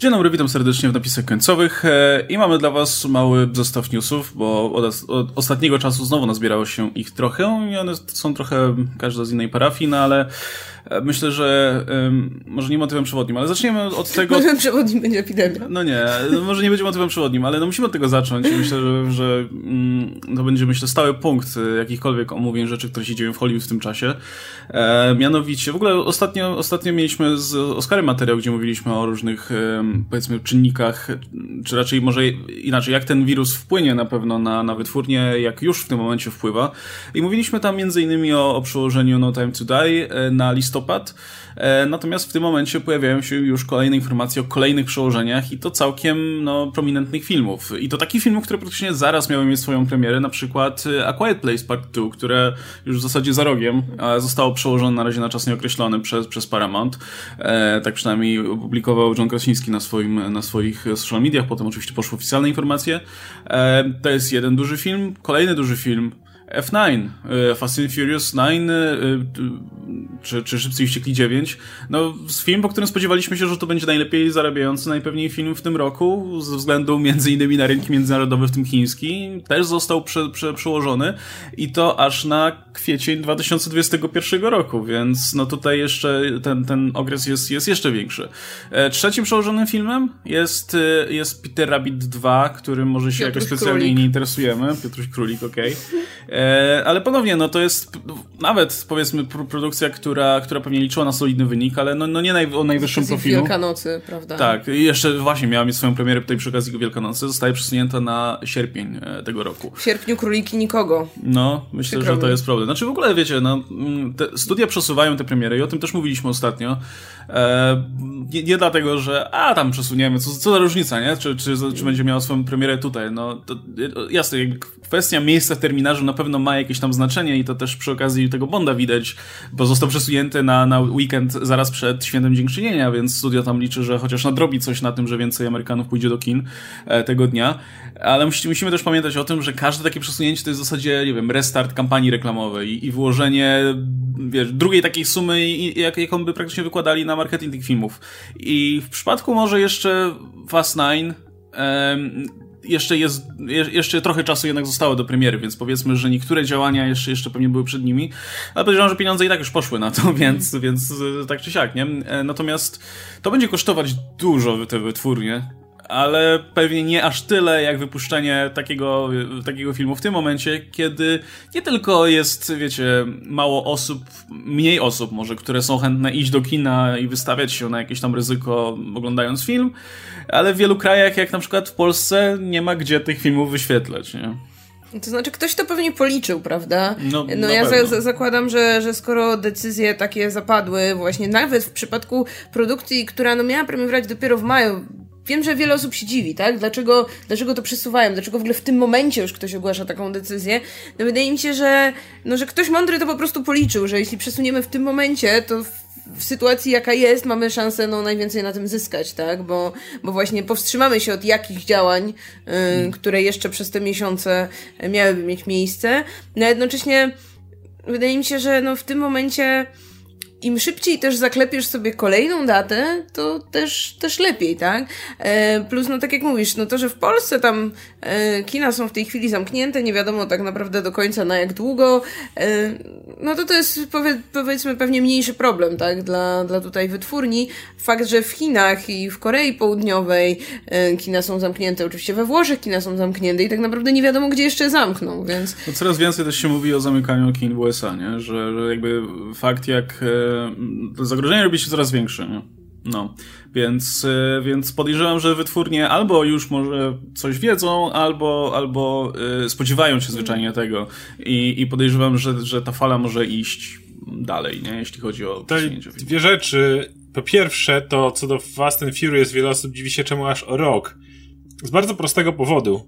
Dzień dobry, witam serdecznie w napisach końcowych. E, i mamy dla was mały zestaw newsów, bo od, od, ostatniego czasu znowu nazbierało się ich trochę i one są trochę każda z innej parafii, no ale myślę, że um, może nie motywem przewodnim, ale zaczniemy od tego... Motywem przewodnim będzie epidemia. No nie, może nie będzie motywem przewodnim, ale no musimy od tego zacząć myślę, że, że um, to będzie, myślę, stały punkt jakichkolwiek omówień rzeczy, które się dzieją w Hollywood w tym czasie. E, mianowicie, w ogóle ostatnio, ostatnio mieliśmy z Oscarem materiał, gdzie mówiliśmy o różnych, um, powiedzmy, czynnikach, czy raczej może inaczej, jak ten wirus wpłynie na pewno na, na wytwórnię, jak już w tym momencie wpływa. I mówiliśmy tam między innymi o, o przełożeniu No Time to Die e, na listopad listopad. E, natomiast w tym momencie pojawiają się już kolejne informacje o kolejnych przełożeniach i to całkiem no, prominentnych filmów. I to takich filmów, które praktycznie zaraz miały mieć swoją premierę, na przykład e, A Quiet Place Part 2, które już w zasadzie za rogiem zostało przełożone na razie na czas nieokreślony przez, przez Paramount. E, tak przynajmniej opublikował John Krasiński na, swoim, na swoich social mediach, potem oczywiście poszły oficjalne informacje. To jest jeden duży film. Kolejny duży film F9, e, Fast and Furious 9, e, czy, czy Szybcy i Wściekli 9. No, film, po którym spodziewaliśmy się, że to będzie najlepiej zarabiający najpewniej film w tym roku, ze względu między innymi na rynki międzynarodowe, w tym chiński, też został prze, prze, przełożony i to aż na kwiecień 2021 roku, więc no tutaj jeszcze ten, ten okres jest, jest jeszcze większy. E, trzecim przełożonym filmem jest, jest Peter Rabbit 2, którym może się Piotruś jakoś specjalnie Królik. nie interesujemy. Piotruś Królik, okej. Okay. E, ale ponownie, no to jest nawet powiedzmy produkcja, która, która pewnie liczyła na solidny wynik, ale no, no nie naj, o najwyższym profilu. Wielkanocy, prawda? Tak, i jeszcze właśnie miała mieć swoją premierę tutaj przy okazji Wielkanocy, zostaje przesunięta na sierpień e, tego roku. W sierpniu króliki nikogo. No, myślę, że to jest problem. Znaczy w ogóle wiecie, no, mm, studia przesuwają te premiery i o tym też mówiliśmy ostatnio. E, nie, nie, dlatego, że a tam przesuniemy, co, co za różnica, nie? Czy, czy, czy będzie miała swoją premierę tutaj? No, to, jasne, kwestia miejsca w terminarzu na pewno ma jakieś tam znaczenie i to też przy okazji tego Bonda widać, bo został przesunięty na, na weekend zaraz przed Świętem Dziękczynienia, więc studio tam liczy, że chociaż nadrobi coś na tym, że więcej Amerykanów pójdzie do kin e, tego dnia. Ale musimy, też pamiętać o tym, że każde takie przesunięcie to jest w zasadzie, nie wiem, restart kampanii reklamowej i, i włożenie wiesz, drugiej takiej sumy, jak, jaką by praktycznie wykładali na marketing tych filmów. I w przypadku może jeszcze Fast Nine jeszcze jest, jeszcze trochę czasu jednak zostało do premiery, więc powiedzmy, że niektóre działania jeszcze, jeszcze pewnie były przed nimi, ale podejrzewam, że pieniądze i tak już poszły na to, więc, więc tak czy siak, nie? E, natomiast to będzie kosztować dużo te wytwórnie, ale pewnie nie aż tyle jak wypuszczenie takiego, takiego filmu w tym momencie, kiedy nie tylko jest, wiecie, mało osób, mniej osób może, które są chętne iść do kina i wystawiać się na jakieś tam ryzyko oglądając film, ale w wielu krajach, jak na przykład w Polsce, nie ma gdzie tych filmów wyświetlać, nie? To znaczy, ktoś to pewnie policzył, prawda? No, no ja za, zakładam, że, że skoro decyzje takie zapadły, właśnie nawet w przypadku produkcji, która no miała premierować dopiero w maju, wiem, że wiele osób się dziwi, tak? Dlaczego, dlaczego to przesuwają? Dlaczego w ogóle w tym momencie już ktoś ogłasza taką decyzję? No wydaje mi się, że, no, że ktoś mądry to po prostu policzył, że jeśli przesuniemy w tym momencie, to w, sytuacji jaka jest, mamy szansę no, najwięcej na tym zyskać, tak? Bo, bo właśnie powstrzymamy się od jakichś działań, yy, które jeszcze przez te miesiące miałyby mieć miejsce. No jednocześnie wydaje mi się, że no, w tym momencie im szybciej też zaklepiesz sobie kolejną datę, to też, też lepiej, tak? E, plus, no tak jak mówisz, no to, że w Polsce tam e, kina są w tej chwili zamknięte, nie wiadomo tak naprawdę do końca na jak długo, e, no to to jest powie, powiedzmy pewnie mniejszy problem, tak? Dla, dla tutaj wytwórni. Fakt, że w Chinach i w Korei Południowej e, kina są zamknięte, oczywiście we Włoszech kina są zamknięte i tak naprawdę nie wiadomo, gdzie jeszcze zamkną, więc... No coraz więcej też się mówi o zamykaniu kin w USA, nie? Że, że jakby fakt jak e, zagrożenie robi się coraz większe. Nie? No, więc, e, więc podejrzewam, że wytwórnie albo już może coś wiedzą, albo, albo e, spodziewają się zwyczajnie tego. I, i podejrzewam, że, że ta fala może iść dalej, nie? jeśli chodzi o Dwie rzeczy. Po pierwsze, to co do Fast and Furious, wiele osób dziwi się czemu aż o rok. Z bardzo prostego powodu.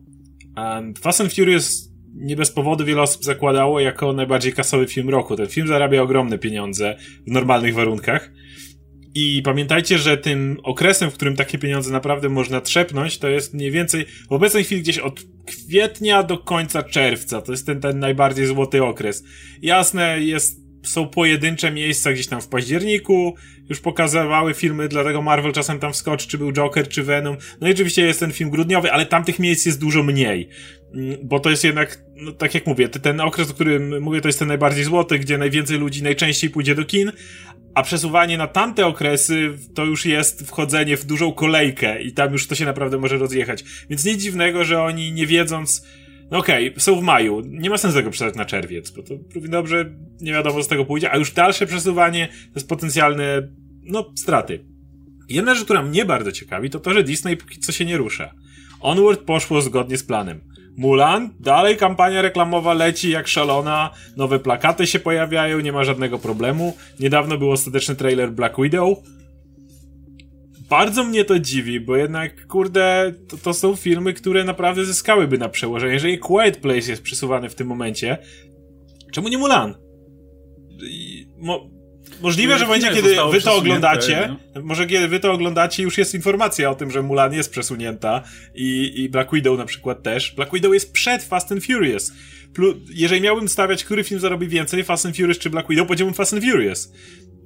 Fast and Furious nie bez powodu wiele osób zakładało jako najbardziej kasowy film roku. Ten film zarabia ogromne pieniądze w normalnych warunkach. I pamiętajcie, że tym okresem, w którym takie pieniądze naprawdę można trzepnąć, to jest mniej więcej w obecnej chwili gdzieś od kwietnia do końca czerwca. To jest ten, ten najbardziej złoty okres. Jasne, jest są pojedyncze miejsca gdzieś tam w październiku, już pokazywały filmy, dlatego Marvel czasem tam wskoczy, czy był Joker, czy Venom. No i oczywiście jest ten film grudniowy, ale tam tych miejsc jest dużo mniej. Mm, bo to jest jednak, no tak jak mówię, ten okres, o którym mówię, to jest ten najbardziej złoty, gdzie najwięcej ludzi najczęściej pójdzie do kin, a przesuwanie na tamte okresy to już jest wchodzenie w dużą kolejkę i tam już to się naprawdę może rozjechać. Więc nic dziwnego, że oni nie wiedząc, no okej, okay, są w maju, nie ma sensu tego przesuwać na czerwiec, bo to równie dobrze nie wiadomo z tego pójdzie, a już dalsze przesuwanie to jest potencjalne, no, straty. Jedna rzecz, która mnie bardzo ciekawi, to to, że Disney póki co się nie rusza. Onward poszło zgodnie z planem. Mulan, dalej kampania reklamowa leci jak szalona, nowe plakaty się pojawiają, nie ma żadnego problemu. Niedawno był ostateczny trailer Black Widow. Bardzo mnie to dziwi, bo jednak, kurde, to, to są filmy, które naprawdę zyskałyby na przełożeniu. Jeżeli Quiet Place jest przesuwany w tym momencie, czemu nie Mulan? I, mo, Możliwe, że w momencie, kiedy wy to oglądacie, no. może kiedy wy to oglądacie, już jest informacja o tym, że Mulan jest przesunięta i, i Black Widow na przykład też. Black Widow jest przed Fast and Furious. Plus, jeżeli miałbym stawiać, który film zarobi więcej, Fast and Furious czy Black Widow, powiedziałbym Fast and Furious.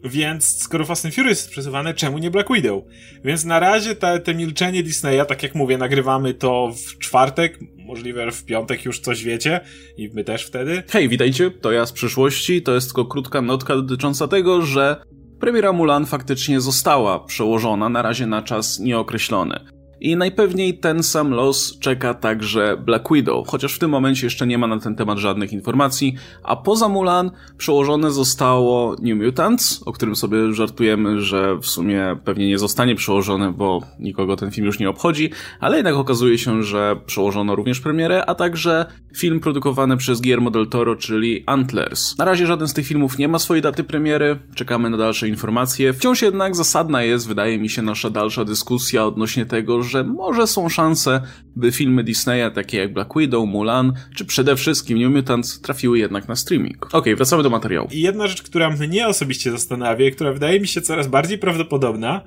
Więc skoro Fast and Furious jest przesuwane, czemu nie Black Widow? Więc na razie te, te milczenie Disneya, tak jak mówię, nagrywamy to w czwartek, możliwe w piątek już coś wiecie i my też wtedy. Hej, witajcie, to ja z przyszłości, to jest tylko krótka notka dotycząca tego, że premiera Mulan faktycznie została przełożona na razie na czas nieokreślony. I najpewniej ten sam los czeka także Black Widow, chociaż w tym momencie jeszcze nie ma na ten temat żadnych informacji, a poza Mulan przełożone zostało New Mutants, o którym sobie żartujemy, że w sumie pewnie nie zostanie przełożone, bo nikogo ten film już nie obchodzi, ale jednak okazuje się, że przełożono również premierę, a także film produkowany przez Guillermo del Toro, czyli Antlers. Na razie żaden z tych filmów nie ma swojej daty premiery, czekamy na dalsze informacje. Wciąż jednak zasadna jest, wydaje mi się, nasza dalsza dyskusja odnośnie tego, że może są szanse, by filmy Disneya takie jak Black Widow, Mulan, czy przede wszystkim New Mutants trafiły jednak na streaming. Okej, okay, wracamy do materiału. I jedna rzecz, która mnie osobiście zastanawia, która wydaje mi się coraz bardziej prawdopodobna,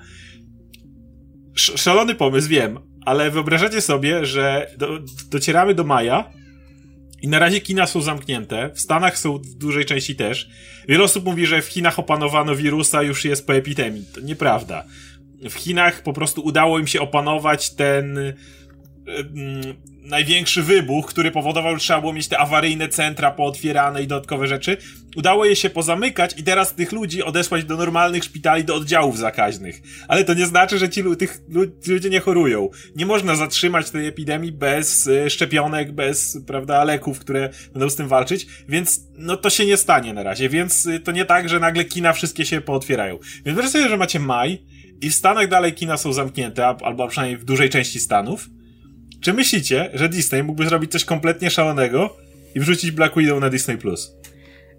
Sz szalony pomysł, wiem, ale wyobrażacie sobie, że do, docieramy do maja i na razie kina są zamknięte, w Stanach są w dużej części też. Wiele osób mówi, że w Chinach opanowano wirusa, już jest po epidemii. To nieprawda w Chinach po prostu udało im się opanować ten y, największy wybuch, który powodował, że trzeba było mieć te awaryjne centra pootwierane i dodatkowe rzeczy. Udało je się pozamykać i teraz tych ludzi odesłać do normalnych szpitali, do oddziałów zakaźnych. Ale to nie znaczy, że ci, tych, ludzie nie chorują. Nie można zatrzymać tej epidemii bez y, szczepionek, bez, prawda, leków, które będą z tym walczyć, więc no to się nie stanie na razie, więc y, to nie tak, że nagle kina wszystkie się pootwierają. Więc wyobraź sobie, że macie maj, i w Stanach dalej kina są zamknięte, albo przynajmniej w dużej części Stanów. Czy myślicie, że Disney mógłby zrobić coś kompletnie szalonego i wrzucić Black Widow na Disney Plus?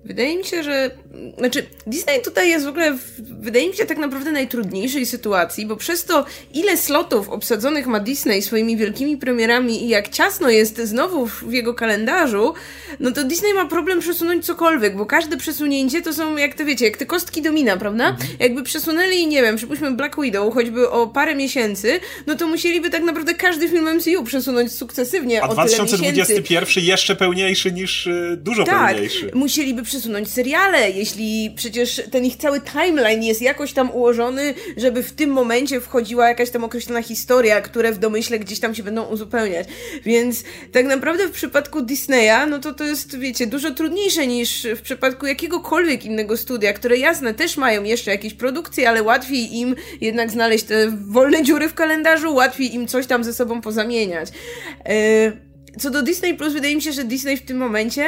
Wydaje mi się, że. Znaczy, Disney tutaj jest w ogóle, w, wydaje mi się, tak naprawdę najtrudniejszej sytuacji, bo przez to, ile slotów obsadzonych ma Disney swoimi wielkimi premierami i jak ciasno jest znowu w jego kalendarzu, no to Disney ma problem przesunąć cokolwiek, bo każde przesunięcie to są, jak to wiecie, jak te kostki domina, prawda? Mhm. Jakby przesunęli, nie wiem, przypuśćmy Black Widow choćby o parę miesięcy, no to musieliby tak naprawdę każdy film MCU przesunąć sukcesywnie A o 2021 jeszcze pełniejszy niż y, dużo tak, pełniejszy. musieliby przesunąć seriale, jeśli przecież ten ich cały timeline jest jakoś tam ułożony, żeby w tym momencie wchodziła jakaś tam określona historia, które w domyśle gdzieś tam się będą uzupełniać. Więc tak naprawdę w przypadku Disneya, no to to jest, wiecie, dużo trudniejsze niż w przypadku jakiegokolwiek innego studia, które jasne też mają jeszcze jakieś produkcje, ale łatwiej im jednak znaleźć te wolne dziury w kalendarzu, łatwiej im coś tam ze sobą pozamieniać. Yy, co do Disney Plus, wydaje mi się, że Disney w tym momencie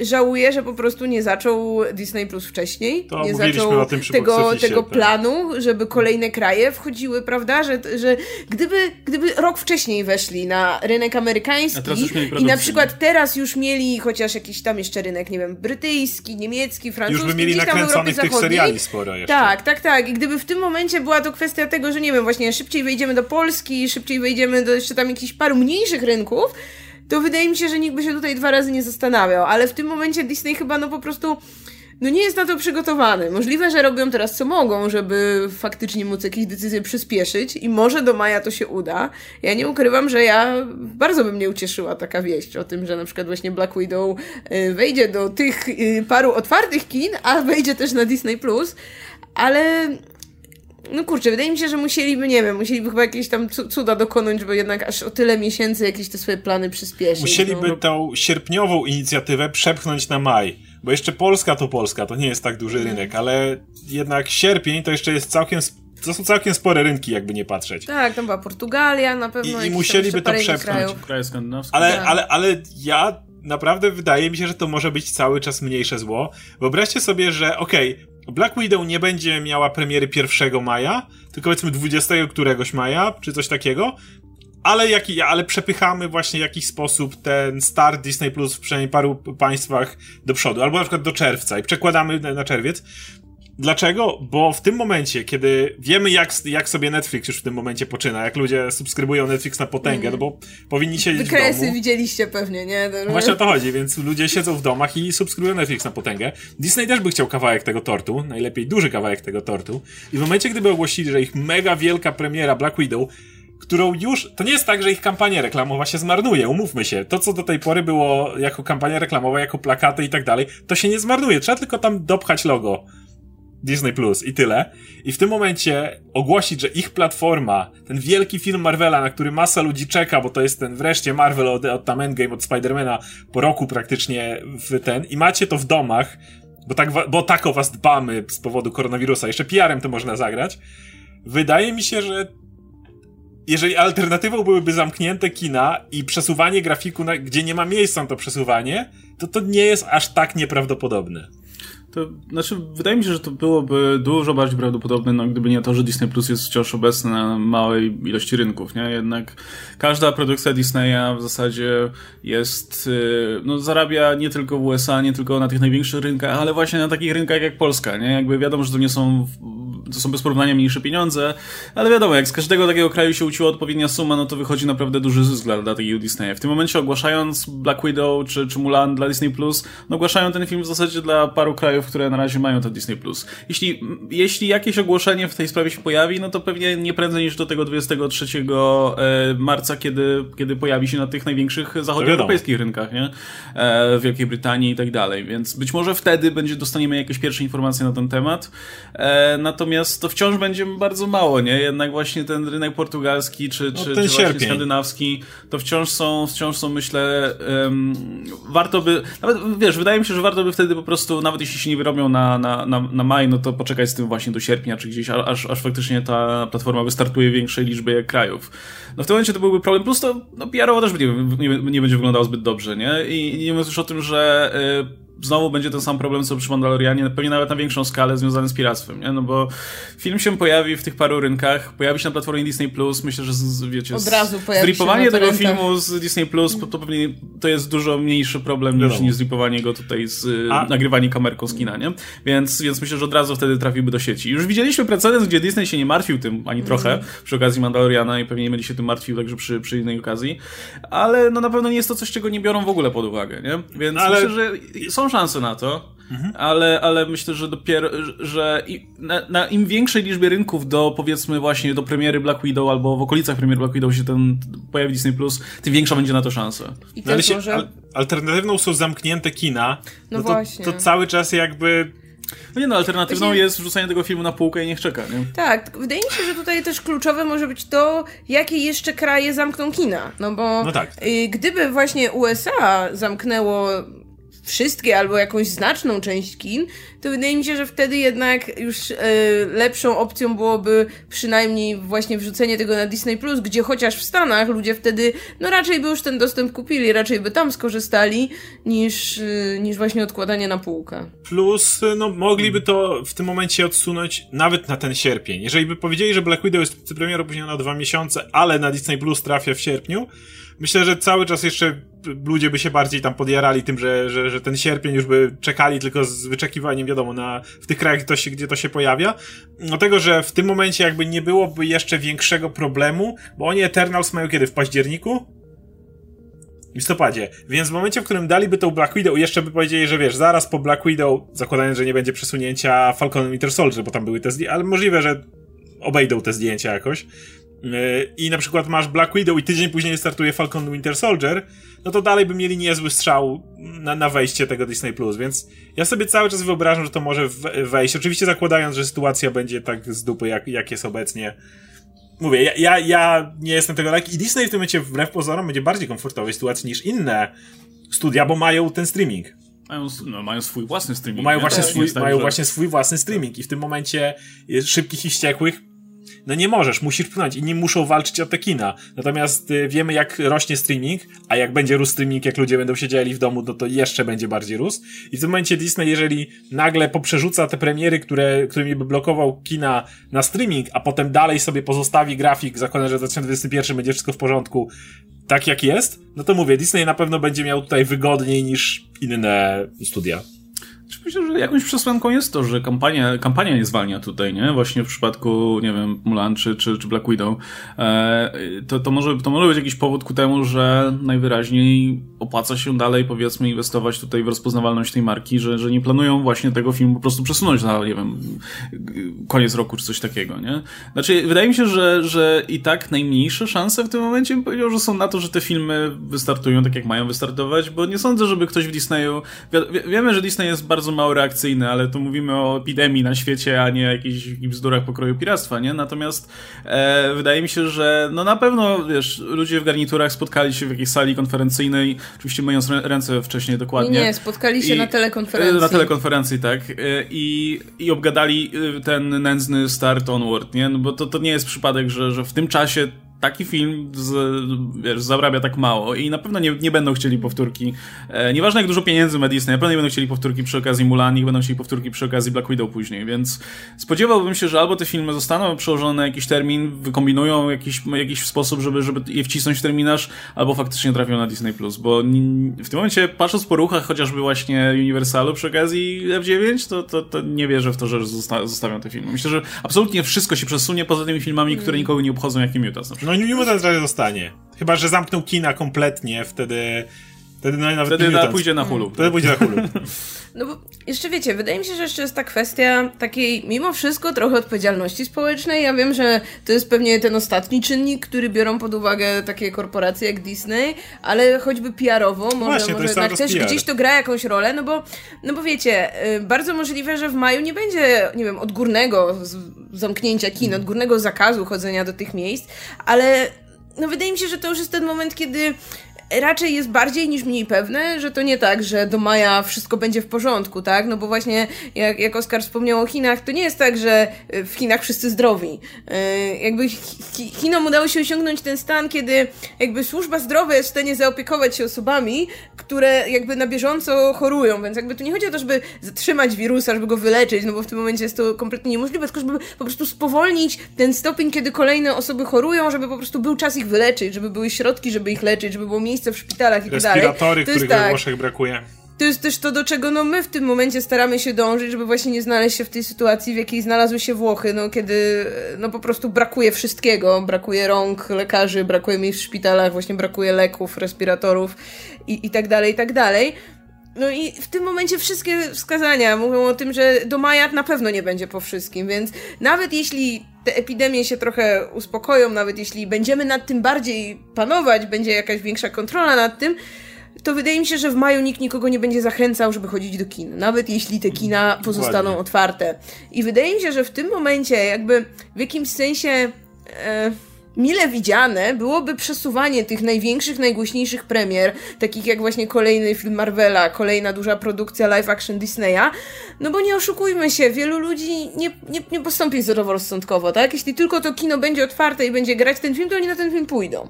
żałuje, że po prostu nie zaczął Disney Plus wcześniej. To nie zaczął tego, tego tak. planu, żeby kolejne kraje wchodziły, prawda? Że, że gdyby, gdyby rok wcześniej weszli na rynek amerykański i na przykład teraz już mieli chociaż jakiś tam jeszcze rynek, nie wiem, brytyjski, niemiecki, francuski, już by mieli nakręconych tych seriali sporo jeszcze. Tak, tak, tak. I gdyby w tym momencie była to kwestia tego, że nie wiem, właśnie szybciej wejdziemy do Polski, szybciej wejdziemy do jeszcze tam jakichś paru mniejszych rynków, to wydaje mi się, że nikt by się tutaj dwa razy nie zastanawiał, ale w tym momencie Disney chyba no po prostu no nie jest na to przygotowany. Możliwe, że robią teraz co mogą, żeby faktycznie móc jakieś decyzje przyspieszyć i może do maja to się uda. Ja nie ukrywam, że ja bardzo by mnie ucieszyła taka wieść o tym, że na przykład właśnie Black Widow y, wejdzie do tych y, paru otwartych kin, a wejdzie też na Disney+, ale no kurczę, wydaje mi się, że musieliby, nie wiem, musieliby chyba jakieś tam cuda dokonać, żeby jednak aż o tyle miesięcy jakieś te swoje plany przyspieszyć. Musieliby no. tą sierpniową inicjatywę przepchnąć na maj. Bo jeszcze Polska to Polska, to nie jest tak duży mhm. rynek, ale jednak sierpień to jeszcze jest całkiem to są całkiem spore rynki, jakby nie patrzeć. Tak, tam była Portugalia na pewno. I, i musieliby to przepchnąć. Kraje skandynawskie. Ale, tak. ale, ale ja naprawdę wydaje mi się, że to może być cały czas mniejsze zło. Wyobraźcie sobie, że okej, okay, Black Widow nie będzie miała premiery 1 maja, tylko powiedzmy 20 któregoś maja, czy coś takiego, ale, jaki, ale przepychamy właśnie w jakiś sposób ten start Disney Plus w przynajmniej paru państwach do przodu, albo na przykład do czerwca i przekładamy na, na czerwiec. Dlaczego? Bo w tym momencie, kiedy wiemy, jak, jak sobie Netflix już w tym momencie poczyna, jak ludzie subskrybują Netflix na potęgę, mm. no bo powinni siedzieć Wykresy w domu. widzieliście pewnie, nie? To... Właśnie o to chodzi, więc ludzie siedzą w domach i subskrybują Netflix na potęgę. Disney też by chciał kawałek tego tortu, najlepiej duży kawałek tego tortu. I w momencie, gdyby ogłosili, że ich mega wielka premiera Black Widow którą już, to nie jest tak, że ich kampania reklamowa się zmarnuje, umówmy się. To, co do tej pory było jako kampania reklamowa, jako plakaty i tak dalej, to się nie zmarnuje. Trzeba tylko tam dopchać logo Disney Plus i tyle. I w tym momencie ogłosić, że ich platforma, ten wielki film Marvela, na który masa ludzi czeka, bo to jest ten wreszcie Marvel od, od tam Endgame, od Spidermana po roku praktycznie w ten, i macie to w domach, bo tak, bo tak o was dbamy z powodu koronawirusa, jeszcze PR-em to można zagrać. Wydaje mi się, że jeżeli alternatywą byłyby zamknięte kina i przesuwanie grafiku, na, gdzie nie ma miejsca na to przesuwanie, to to nie jest aż tak nieprawdopodobne. To znaczy, wydaje mi się, że to byłoby dużo bardziej prawdopodobne, no, gdyby nie to, że Disney Plus jest wciąż obecny na małej ilości rynków, nie? Jednak każda produkcja Disneya w zasadzie jest, y, no, zarabia nie tylko w USA, nie tylko na tych największych rynkach, ale właśnie na takich rynkach jak Polska, nie? Jakby wiadomo, że to nie są to są bez porównania mniejsze pieniądze, ale wiadomo, jak z każdego takiego kraju się uciła odpowiednia suma, no to wychodzi naprawdę duży zysk dla, dla takiego Disneya. W tym momencie ogłaszając Black Widow czy, czy Mulan dla Disney Plus, no ogłaszają ten film w zasadzie dla paru krajów, które na razie mają to Disney Plus. Jeśli, jeśli jakieś ogłoszenie w tej sprawie się pojawi, no to pewnie nie prędzej niż do tego 23 e, marca, kiedy, kiedy pojawi się na tych największych zachodnioeuropejskich rynkach, nie? E, w Wielkiej Brytanii i tak dalej. Więc być może wtedy będzie dostaniemy jakieś pierwsze informacje na ten temat. E, natomiast Natomiast to wciąż będzie bardzo mało, nie? Jednak właśnie ten rynek portugalski czy, no, czy, czy właśnie skandynawski to wciąż są, wciąż są myślę, um, warto by, nawet wiesz, wydaje mi się, że warto by wtedy po prostu, nawet jeśli się nie wyrobią na, na, na, na maj, no to poczekać z tym właśnie do sierpnia, czy gdzieś, aż, aż faktycznie ta platforma wystartuje w większej liczbie krajów. No w tym momencie to byłby problem, plus to no, PR-owo też nie, nie, nie będzie wyglądało zbyt dobrze, nie? I, nie mówiąc już o tym, że y, znowu będzie ten sam problem, co przy Mandalorianie, pewnie nawet na większą skalę związany z piractwem, nie? No bo film się pojawi w tych paru rynkach, pojawi się na platformie Disney+, Plus, myślę, że z, wiecie, Od razu pojawi zripowanie tego filmu z Disney+, Plus, to pewnie to jest dużo mniejszy problem niż, niż zripowanie go tutaj z A? nagrywanie kamerką z kina, nie? Więc, więc myślę, że od razu wtedy trafiłby do sieci. Już widzieliśmy precedens, gdzie Disney się nie martwił tym ani mm. trochę przy okazji Mandaloriana i pewnie nie będzie się tym martwił także przy, przy innej okazji, ale no na pewno nie jest to coś, czego nie biorą w ogóle pod uwagę, nie? Więc ale... myślę, że są szanse na to, mhm. ale, ale myślę, że dopiero, że na, na, im większej liczbie rynków do powiedzmy właśnie do premiery Black Widow albo w okolicach premiery Black Widow się ten pojawi Disney Plus, tym większa będzie na to szansa. I no, ale się, może... al alternatywną są zamknięte kina, no, no to, właśnie. to cały czas jakby no nie no, alternatywną Właśnie... jest wrzucanie tego filmu na półkę i niech czeka, nie? Tak, wydaje mi się, że tutaj też kluczowe może być to, jakie jeszcze kraje zamkną kina. No bo no tak. y, gdyby właśnie USA zamknęło wszystkie albo jakąś znaczną część kin, to wydaje mi się, że wtedy jednak już e, lepszą opcją byłoby przynajmniej właśnie wrzucenie tego na Disney Plus, gdzie chociaż w Stanach ludzie wtedy no raczej by już ten dostęp kupili, raczej by tam skorzystali niż, e, niż właśnie odkładanie na półkę. Plus, e, no mogliby to w tym momencie odsunąć nawet na ten sierpień. Jeżeli by powiedzieli, że Black Widow jest premierą opóźniona na dwa miesiące, ale na Disney Plus trafia w sierpniu, myślę, że cały czas jeszcze ludzie by się bardziej tam podjarali tym, że, że, że ten sierpień już by czekali tylko z wyczekiwaniem, wiadomo, na, w tych krajach, to się, gdzie to się pojawia. Dlatego, że w tym momencie jakby nie byłoby jeszcze większego problemu, bo oni Eternals mają kiedy? W październiku? w listopadzie. Więc w momencie, w którym daliby tą Black Widow, jeszcze by powiedzieli, że wiesz, zaraz po Black Widow, zakładając, że nie będzie przesunięcia Falcon Winter Soldier, bo tam były te zdjęcia, ale możliwe, że obejdą te zdjęcia jakoś. Yy, I na przykład masz Black Widow i tydzień później startuje Falcon Winter Soldier, no to dalej by mieli niezły strzał na, na wejście tego Disney Plus, więc ja sobie cały czas wyobrażam, że to może wejść. Oczywiście zakładając, że sytuacja będzie tak z dupy, jak, jak jest obecnie mówię, ja, ja, ja nie jestem tego lek i Disney w tym momencie wbrew pozorom będzie bardziej komfortowej sytuacji niż inne studia, bo mają ten streaming. Mają, no, mają swój własny streaming. Mają, właśnie swój, tak, mają że... właśnie swój własny streaming i w tym momencie szybkich i ściekłych no nie możesz, musisz pchnąć. nie muszą walczyć o te kina. Natomiast y, wiemy, jak rośnie streaming, a jak będzie rósł streaming, jak ludzie będą siedzieli w domu, no to jeszcze będzie bardziej rósł. I w tym momencie Disney, jeżeli nagle poprzerzuca te premiery, które, którymi by blokował kina na streaming, a potem dalej sobie pozostawi grafik, zakładam, że w 2021 będzie wszystko w porządku, tak jak jest, no to mówię, Disney na pewno będzie miał tutaj wygodniej niż inne studia. Myślę, że jakąś przesłanką jest to, że kampania, kampania nie zwalnia tutaj, nie? Właśnie w przypadku, nie wiem, Mulan czy, czy, czy Black Widow. E, to, to, może, to może być jakiś powód ku temu, że najwyraźniej opłaca się dalej, powiedzmy, inwestować tutaj w rozpoznawalność tej marki, że, że nie planują właśnie tego filmu po prostu przesunąć na, nie wiem, koniec roku czy coś takiego, nie? Znaczy, wydaje mi się, że, że i tak najmniejsze szanse w tym momencie bym powiedział, że są na to, że te filmy wystartują tak, jak mają wystartować, bo nie sądzę, żeby ktoś w Disneyu... Wi wiemy, że Disney jest bardzo mało reakcyjny, ale tu mówimy o epidemii na świecie, a nie jakichś bzdurach pokroju piractwa, nie? Natomiast e, wydaje mi się, że no na pewno, wiesz, ludzie w garniturach spotkali się w jakiejś sali konferencyjnej, oczywiście myjąc ręce wcześniej dokładnie. Nie, spotkali się I, na telekonferencji. Na telekonferencji, tak. E, I, i obgadali e, ten nędzny start onward, nie? No bo to, to nie jest przypadek, że, że w tym czasie taki film z, wiesz, zarabia tak mało i na pewno nie, nie będą chcieli powtórki. E, nieważne jak dużo pieniędzy ma Disney, na pewno nie będą chcieli powtórki przy okazji Mulan, nie będą chcieli powtórki przy okazji Black Widow później, więc spodziewałbym się, że albo te filmy zostaną przełożone na jakiś termin, wykombinują jakiś, jakiś sposób, żeby, żeby je wcisnąć w terminarz, albo faktycznie trafią na Disney+, Plus, bo w tym momencie patrząc po ruchach chociażby właśnie Universalu przy okazji F9, to, to, to nie wierzę w to, że zosta zostawią te filmy. Myślę, że absolutnie wszystko się przesunie poza tymi filmami, które nikogo nie obchodzą, jak Mutas na przykład. No Newton razie zostanie. Chyba, że zamknął kina kompletnie, wtedy... Wtedy no, nawet Wtedy na, pójdzie na hulu. Wtedy pójdzie na hulu. No bo jeszcze wiecie, wydaje mi się, że jeszcze jest ta kwestia takiej, mimo wszystko, trochę odpowiedzialności społecznej. Ja wiem, że to jest pewnie ten ostatni czynnik, który biorą pod uwagę takie korporacje jak Disney, ale choćby PR-owo, może, Właśnie, może jednak też PR. gdzieś to gra jakąś rolę, no bo, no bo wiecie, y, bardzo możliwe, że w maju nie będzie, nie wiem, odgórnego zamknięcia kin, odgórnego zakazu chodzenia do tych miejsc, ale no wydaje mi się, że to już jest ten moment, kiedy raczej jest bardziej niż mniej pewne, że to nie tak, że do maja wszystko będzie w porządku, tak? No bo właśnie, jak, jak Oskar wspomniał o Chinach, to nie jest tak, że y, w Chinach wszyscy zdrowi. Yy, jakby Chinom udało się osiągnąć ten stan, kiedy jakby służba zdrowia jest w stanie zaopiekować się osobami, które jakby na bieżąco chorują, więc jakby tu nie chodzi o to, żeby zatrzymać wirusa, żeby go wyleczyć, no bo w tym momencie jest to kompletnie niemożliwe, tylko żeby po prostu spowolnić ten stopień, kiedy kolejne osoby chorują, żeby po prostu był czas ich wyleczyć, żeby były środki, żeby ich leczyć, żeby było miejsce miejsce w szpitalach i tak dalej. Respiratory, których tak, we Włoszech brakuje. To jest też to, do czego no, my w tym momencie staramy się dążyć, żeby właśnie nie znaleźć się w tej sytuacji, w jakiej znalazły się Włochy, no, kiedy no, po prostu brakuje wszystkiego. Brakuje rąk, lekarzy, brakuje miejsc w szpitalach, właśnie brakuje leków, respiratorów i, i tak dalej, i tak dalej. No i w tym momencie wszystkie wskazania mówią o tym, że do maja na pewno nie będzie po wszystkim, więc nawet jeśli te epidemie się trochę uspokoją, nawet jeśli będziemy nad tym bardziej panować, będzie jakaś większa kontrola nad tym, to wydaje mi się, że w maju nikt nikogo nie będzie zachęcał, żeby chodzić do kin, nawet jeśli te kina pozostaną Dokładnie. otwarte. I wydaje mi się, że w tym momencie jakby w jakimś sensie... E, mile widziane byłoby przesuwanie tych największych, najgłośniejszych premier, takich jak właśnie kolejny film Marvela, kolejna duża produkcja live action Disneya, no bo nie oszukujmy się, wielu ludzi nie, nie, nie postąpi zdroworozsądkowo, tak? Jeśli tylko to kino będzie otwarte i będzie grać ten film, to oni na ten film pójdą.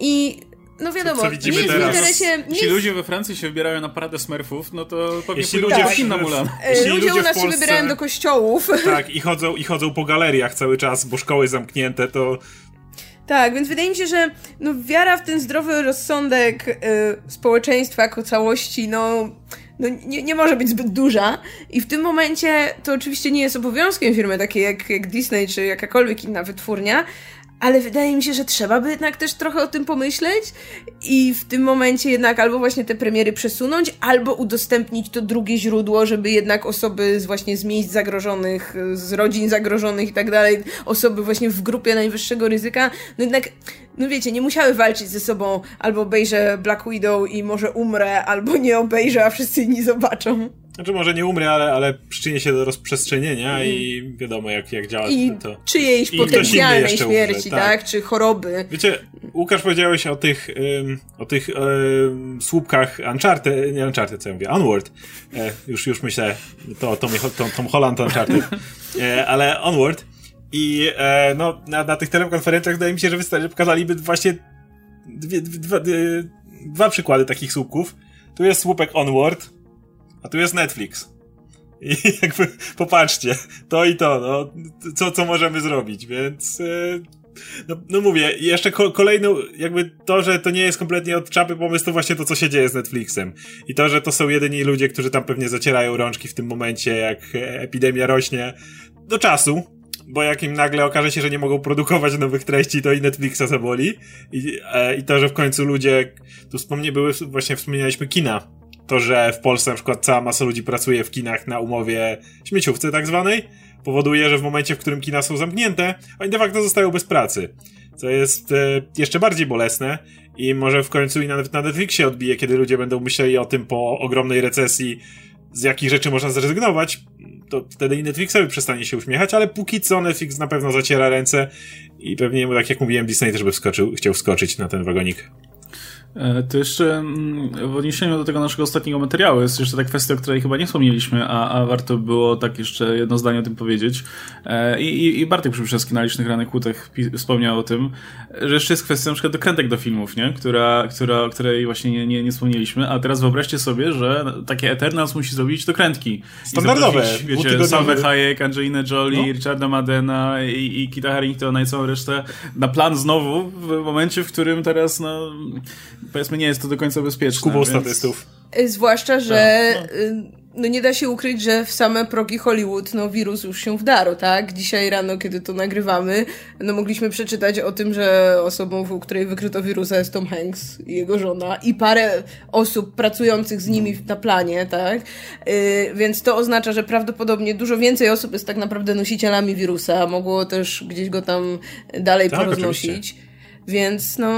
I no wiadomo, co, co nie jest teraz? w interesie... Jeśli jest... ludzie we Francji się wybierają na paradę smurfów, no to pewnie Jeśli ludzie tak. na Mulan. Jeśli ludzie, ludzie u nas Polsce, się wybierają do kościołów. Tak, i chodzą, i chodzą po galeriach cały czas, bo szkoły zamknięte, to tak, więc wydaje mi się, że no, wiara w ten zdrowy rozsądek y, społeczeństwa jako całości, no, no nie, nie może być zbyt duża. I w tym momencie to oczywiście nie jest obowiązkiem firmy takiej jak, jak Disney czy jakakolwiek inna wytwórnia, ale wydaje mi się, że trzeba by jednak też trochę o tym pomyśleć i w tym momencie jednak albo właśnie te premiery przesunąć, albo udostępnić to drugie źródło, żeby jednak osoby z właśnie z miejsc zagrożonych, z rodzin zagrożonych i tak dalej, osoby właśnie w grupie najwyższego ryzyka, no jednak, no wiecie, nie musiały walczyć ze sobą, albo obejrzę Black Widow i może umrę, albo nie obejrzę, a wszyscy inni zobaczą. Znaczy może nie umrę, ale, ale przyczyni się do rozprzestrzenienia i wiadomo jak, jak działa I to. czyjejś I potencjalnej śmierci, umrze, tak. tak. Czy choroby. Wiecie, Łukasz powiedziałeś o tych, um, o tych um, słupkach Uncharted, nie Uncharted, co ja mówię, Onward. E, już, już myślę, to Tom, Tom, Tom Holland Uncharted. E, ale Onward. I e, no, na, na tych telekonferencjach wydaje mi się, że, wystarczy, pokazaliby właśnie dwie, dwa, dwie, dwa przykłady takich słupków. Tu jest słupek Onward, a tu jest Netflix. I jakby popatrzcie, to i to, no, co, co możemy zrobić, więc. E, no, no mówię, jeszcze ko kolejną, jakby to, że to nie jest kompletnie od czapy pomysł, to właśnie to, co się dzieje z Netflixem. I to, że to są jedyni ludzie, którzy tam pewnie zacierają rączki w tym momencie, jak epidemia rośnie, do czasu, bo jak im nagle okaże się, że nie mogą produkować nowych treści, to i Netflixa zaboli. I, e, i to, że w końcu ludzie, tu wspomnie były, właśnie wspomnieliśmy kina, to, że w Polsce na przykład cała masa ludzi pracuje w kinach na umowie śmieciówce tak zwanej, powoduje, że w momencie, w którym kina są zamknięte, oni de facto zostają bez pracy. Co jest e, jeszcze bardziej bolesne i może w końcu i nawet na Netflixie odbije, kiedy ludzie będą myśleli o tym po ogromnej recesji, z jakich rzeczy można zrezygnować, to wtedy i Netflixowi przestanie się uśmiechać, ale póki co Netflix na pewno zaciera ręce i pewnie, tak jak mówiłem, Disney też by wskoczył, chciał wskoczyć na ten wagonik. E, to jeszcze mm, w odniesieniu do tego naszego ostatniego materiału jest jeszcze ta kwestia, o której chyba nie wspomnieliśmy, a, a warto było tak jeszcze jedno zdanie o tym powiedzieć. E, I, i Bartek Przybyszewski na licznych ranych kłutach wspomniał o tym, że jeszcze jest kwestia na przykład dokrętek do filmów, nie? Która, która, o której właśnie nie, nie, nie wspomnieliśmy, a teraz wyobraźcie sobie, że takie Eternals musi zrobić dokrętki. Standardowe. Wiecie, Salve Hayek, Angelina Jolie, no. Richarda Madena i, i Kita Harringtona i całą resztę na plan znowu w momencie, w którym teraz no powiedzmy nie jest to do końca bezpieczne. Kubą więc... statystów. Y, zwłaszcza, że no. no. nie da się ukryć, że w same progi Hollywood no wirus już się wdarł, tak? Dzisiaj rano, kiedy to nagrywamy, no mogliśmy przeczytać o tym, że osobą, u której wykryto wirusa jest Tom Hanks i jego żona i parę osób pracujących z nimi na planie, tak? Yy, więc to oznacza, że prawdopodobnie dużo więcej osób jest tak naprawdę nosicielami wirusa, mogło też gdzieś go tam dalej tak, poroznosić. Oczywiście. Więc no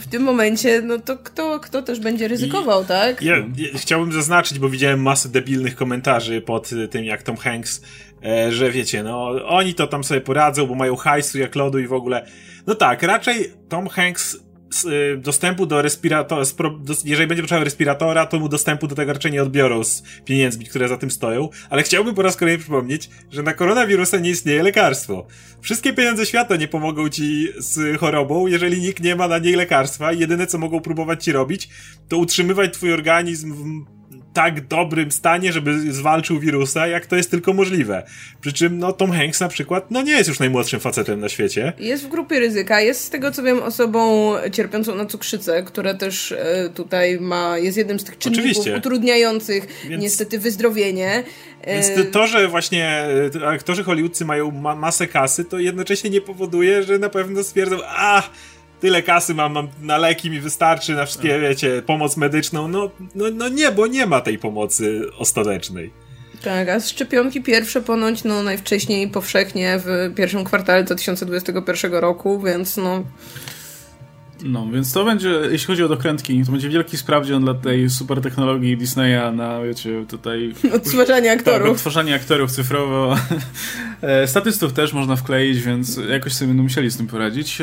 w tym momencie, no to kto, kto też będzie ryzykował, I tak? Ja, ja, chciałbym zaznaczyć, bo widziałem masę debilnych komentarzy pod tym, jak Tom Hanks, e, że wiecie, no oni to tam sobie poradzą, bo mają hajsu jak lodu i w ogóle. No tak, raczej Tom Hanks Y, dostępu do respiratora, jeżeli będzie potrzebował respiratora, to mu dostępu do tego raczej nie odbiorą z pieniędzmi, które za tym stoją, ale chciałbym po raz kolejny przypomnieć, że na koronawirusa nie istnieje lekarstwo. Wszystkie pieniądze świata nie pomogą ci z chorobą, jeżeli nikt nie ma na niej lekarstwa jedyne co mogą próbować ci robić, to utrzymywać twój organizm w tak dobrym stanie, żeby zwalczył wirusa, jak to jest tylko możliwe. Przy czym, no, Tom Hanks na przykład, no nie jest już najmłodszym facetem na świecie. Jest w grupie ryzyka, jest z tego co wiem osobą cierpiącą na cukrzycę, która też e, tutaj ma, jest jednym z tych czynników Oczywiście. utrudniających Więc... niestety wyzdrowienie. Więc e, to, że właśnie e, aktorzy hollywoodzcy mają ma masę kasy, to jednocześnie nie powoduje, że na pewno stwierdzą, a tyle kasy mam, mam na leki mi wystarczy, na wszystkie, tak. wiecie, pomoc medyczną. No, no, no nie, bo nie ma tej pomocy ostatecznej. Tak, a szczepionki pierwsze ponoć no najwcześniej powszechnie w pierwszym kwartale 2021 roku, więc no no, więc to będzie, jeśli chodzi o dokrętki, to będzie wielki sprawdzian dla tej super technologii Disneya na, wiecie, tutaj... Odtwarzanie aktorów. Tak, odtwarzanie aktorów cyfrowo. E, statystów też można wkleić, więc jakoś sobie będą musieli z tym poradzić.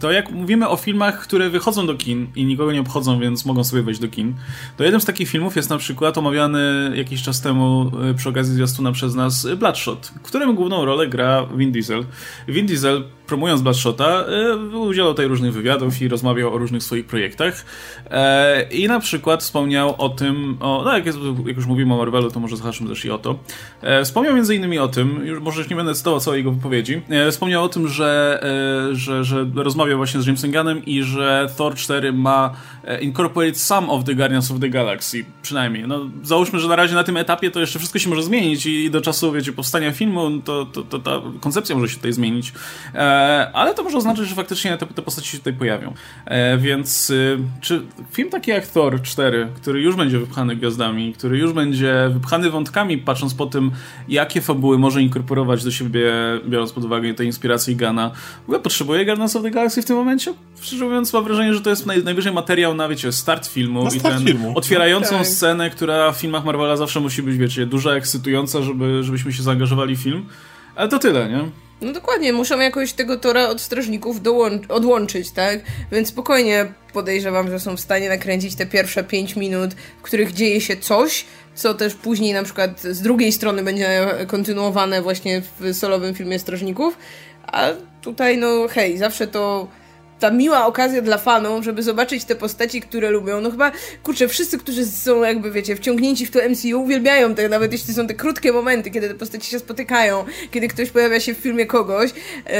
To jak mówimy o filmach, które wychodzą do kin i nikogo nie obchodzą, więc mogą sobie wejść do kin, to jeden z takich filmów jest na przykład omawiany jakiś czas temu e, przy okazji zwiastuna przez nas Bloodshot, w którym główną rolę gra Vin Diesel. Vin Diesel promując Bloodshota, e, udzielał tutaj różnych wywiadów i rozmawiał o różnych swoich projektach. E, I na przykład wspomniał o tym, o, no jak, już mówimy o Marvelu, to może zahaczmy też i o to. E, wspomniał między innymi o tym, już może już nie będę cytował całej jego wypowiedzi, wspomniał o tym, że, że, że rozmawiał właśnie z Jamesem Gunnem i że Thor 4 ma incorporate some of the Guardians of the Galaxy, przynajmniej. No, załóżmy, że na razie na tym etapie to jeszcze wszystko się może zmienić i do czasu, wiecie, powstania filmu to, to, to ta koncepcja może się tutaj zmienić. E, ale to może oznaczać, że faktycznie te, te postaci się tutaj pojawią. E, więc y, czy film taki jak Thor 4, który już będzie wypchany gwiazdami, który już będzie wypchany wątkami, patrząc po tym, jakie fabuły może inkorporować do siebie, biorąc pod uwagę te inspiracje Gana, w ogóle potrzebuje Guardians of the Galaxy w tym momencie? Szczerze mówiąc, mam wrażenie, że to jest naj, najwyżej materiał na, wiecie, start filmu na start i ten filmu. otwierającą no, tak. scenę, która w filmach Marvela zawsze musi być, wiecie, duża, ekscytująca, żeby, żebyśmy się zaangażowali w film. Ale to tyle, nie? No dokładnie, muszą jakoś tego tora od strażników odłączyć, tak? Więc spokojnie podejrzewam, że są w stanie nakręcić te pierwsze 5 minut, w których dzieje się coś, co też później na przykład z drugiej strony będzie kontynuowane właśnie w solowym filmie Strażników. A tutaj, no hej, zawsze to ta miła okazja dla fanów, żeby zobaczyć te postaci, które lubią. No chyba, kurczę, wszyscy, którzy są jakby, wiecie, wciągnięci w to MCU, uwielbiają te, nawet jeśli są te krótkie momenty, kiedy te postaci się spotykają, kiedy ktoś pojawia się w filmie kogoś, yy,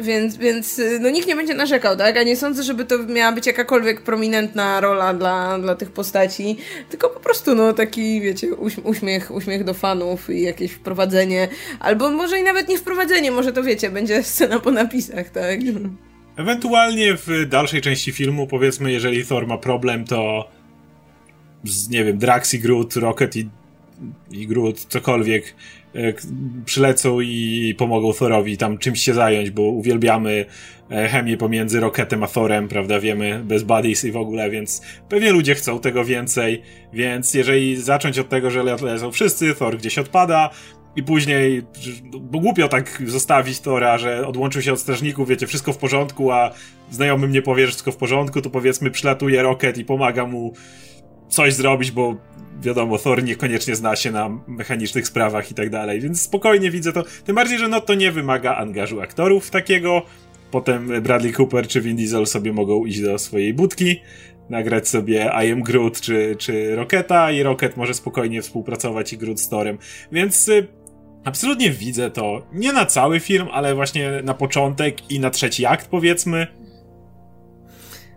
więc, więc no nikt nie będzie narzekał, tak? A nie sądzę, żeby to miała być jakakolwiek prominentna rola dla, dla tych postaci, tylko po prostu, no, taki, wiecie, uśmiech, uśmiech do fanów i jakieś wprowadzenie, albo może i nawet nie wprowadzenie, może to, wiecie, będzie scena po napisach, tak? Ewentualnie w dalszej części filmu, powiedzmy, jeżeli Thor ma problem, to z, nie wiem, Drax i Groot, Rocket i, i Groot, cokolwiek, e, przylecą i pomogą Thorowi tam czymś się zająć, bo uwielbiamy e, chemię pomiędzy Rocketem a Thorem, prawda, wiemy, bez buddies i w ogóle, więc pewnie ludzie chcą tego więcej, więc jeżeli zacząć od tego, że lecą wszyscy, Thor gdzieś odpada, i później, bo głupio tak zostawić Tora, że odłączył się od strażników, wiecie, wszystko w porządku, a znajomy mnie powie, że wszystko w porządku, to powiedzmy przylatuje Rocket i pomaga mu coś zrobić, bo wiadomo, Thor niekoniecznie zna się na mechanicznych sprawach i tak dalej, więc spokojnie widzę to. Tym bardziej, że no to nie wymaga angażu aktorów takiego. Potem Bradley Cooper czy Vin Diesel sobie mogą iść do swojej budki, nagrać sobie I am Groot czy, czy Rocketa i Rocket może spokojnie współpracować i Groot z Thorem. Więc y, Absolutnie widzę to. Nie na cały film, ale właśnie na początek i na trzeci akt, powiedzmy.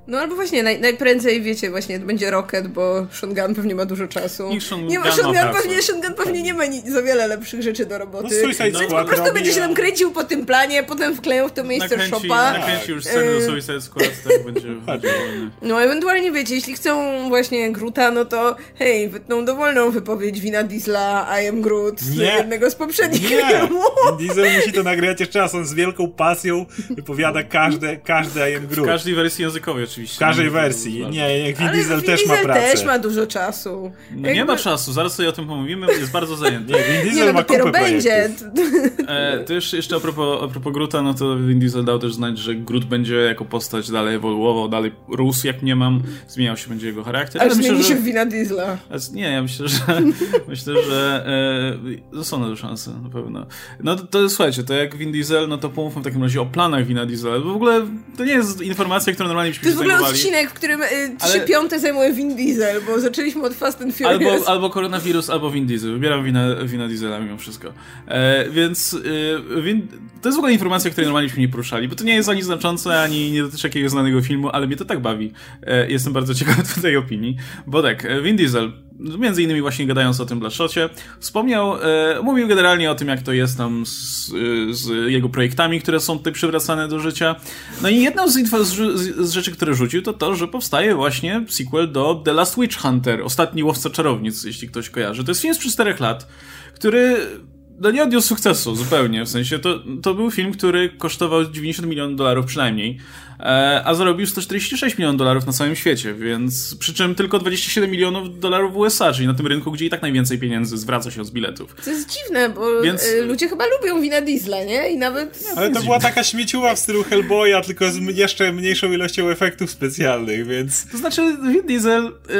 No albo właśnie naj, najprędzej, wiecie, właśnie będzie Rocket, bo Shungun pewnie ma dużo czasu. I Shungun nie ma Shungun pewnie, Shungun pewnie nie ma ni- za wiele lepszych rzeczy do roboty. No, Suicide Więc po prostu będzie się tam kręcił po tym planie, potem wkleją w to miejsce nakręci, Shopa. Nakręci już scenę do Suicide Squad, tak będzie No ewentualnie wiecie, jeśli chcą właśnie Gruta, no to hej, wytną dowolną wypowiedź Wina Diesla, I am Groot, z nie. jednego z poprzednich nie. filmów. Diesel musi to nagrać jeszcze raz, on z wielką pasją wypowiada każde, każde I am Groot. W każdej wersji językowej oczywiście oczywiście. W każdej wersji. Nie, jak Vin Diesel też ma pracę. też ma dużo czasu. No Jakby... Nie ma czasu, zaraz sobie o tym pomówimy, jest bardzo zajęty. Nie, Vin Diesel nie, no, ma kupę będzie. E, to już jeszcze a propos, a propos Gruta, no to Vin Diesel dał też znać, że Grut będzie jako postać dalej ewoluował, dalej rósł, jak nie mam, zmieniał się będzie jego charakter. Ale zmieni się w Vina Diesla. Nie, ja myślę, że myślę, że e, są na to szanse, na pewno. No to, to słuchajcie, to jak Vin Diesel, no to pomówmy w takim razie o planach Vina Diesela, bo w ogóle to nie jest informacja, która normalnie byśmy się ogóle odcinek, w którym y, trzy ale... piąte zajmuje Vin Diesel, bo zaczęliśmy od Fast and Furious. Albo, albo koronawirus, albo Vin Diesel. Wybieram wina, wina Diesela mimo wszystko. E, więc e, Vin, to jest w ogóle informacja, której normalnie byśmy nie poruszali, bo to nie jest ani znaczące, ani nie dotyczy jakiegoś znanego filmu, ale mnie to tak bawi. E, jestem bardzo ciekaw tej opinii, bo tak, e, Vin Diesel między innymi właśnie gadając o tym Blaszocie, wspomniał, e, mówił generalnie o tym, jak to jest tam z, z, jego projektami, które są tutaj przywracane do życia. No i jedną z, z, z, rzeczy, które rzucił, to to, że powstaje właśnie sequel do The Last Witch Hunter, Ostatni Łowca Czarownic, jeśli ktoś kojarzy. To jest film z 4 lat, który no nie odniósł sukcesu zupełnie, w sensie to, to był film, który kosztował 90 milionów dolarów przynajmniej, E, a zarobił 146 milionów dolarów na całym świecie, więc przy czym tylko 27 milionów dolarów w USA, czyli na tym rynku, gdzie i tak najwięcej pieniędzy zwraca się z biletów. To jest dziwne, bo więc... E, ludzie chyba lubią wina diesla, nie? I nawet... Ale to była taka śmieciuwa w stylu Hellboya, tylko z jeszcze mniejszą ilością efektów specjalnych, więc... To znaczy, Vin Diesel y,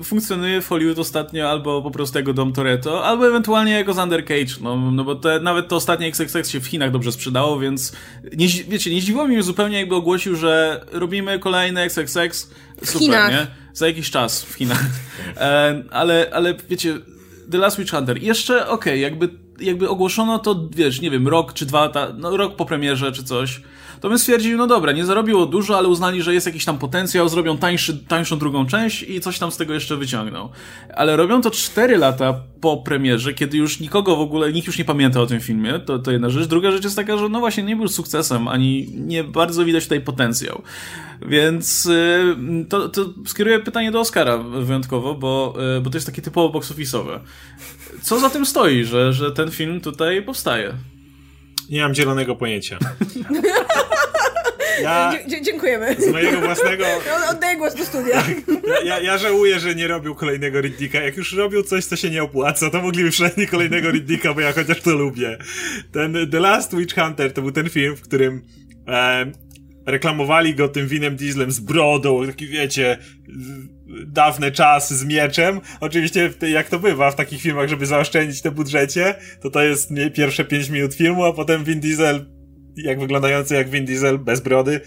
y, funkcjonuje w Hollywood ostatnio albo po prostu jako Dom Toretto, albo ewentualnie jako Zander Cage, no, no bo te, nawet to ostatnie XXX się w Chinach dobrze sprzedało, więc nie, wiecie, nie zdziwiło mnie zupełnie, jakby ogłosił, że że robimy kolejny XXX. Super, Chinach. nie? Za jakiś czas w Chinach. E, ale, ale wiecie, The Last Witch Hunter. Jeszcze okej, okay, jakby, jakby ogłoszono to, wiesz, nie wiem, rok czy dwa no rok po premierze czy coś to bym stwierdził, no dobra, nie zarobiło dużo, ale uznali, że jest jakiś tam potencjał, zrobią tańszy, tańszą drugą część i coś tam z tego jeszcze wyciągną. Ale robią to 4 lata po premierze, kiedy już nikogo w ogóle, nikt już nie pamięta o tym filmie, to, to jedna rzecz. Druga rzecz jest taka, że no właśnie nie był sukcesem, ani nie bardzo widać tutaj potencjał. Więc y, to, to skieruję pytanie do Oscara wyjątkowo, bo, y, bo to jest takie typowo box office'owe. Co za tym stoi, że, że ten film tutaj powstaje? Nie mam zielonego pojęcia. Ja dziękujemy. Z mojego własnego. Oddaję głos do studia. Tak. Ja, ja, ja, żałuję, że nie robił kolejnego Riddicka. Jak już robił coś, co się nie opłaca, to mogliby przynajmniej kolejnego Riddicka, bo ja chociaż to lubię. Ten The Last Witch Hunter to był ten film, w którym e, reklamowali go tym winem dieslem z brodą, taki wiecie, dawne czasy z mieczem. Oczywiście, jak to bywa w takich filmach, żeby zaoszczędzić na budżecie, to to jest pierwsze 5 minut filmu, a potem Vin Diesel, jak wyglądający jak Vin Diesel, bez brody,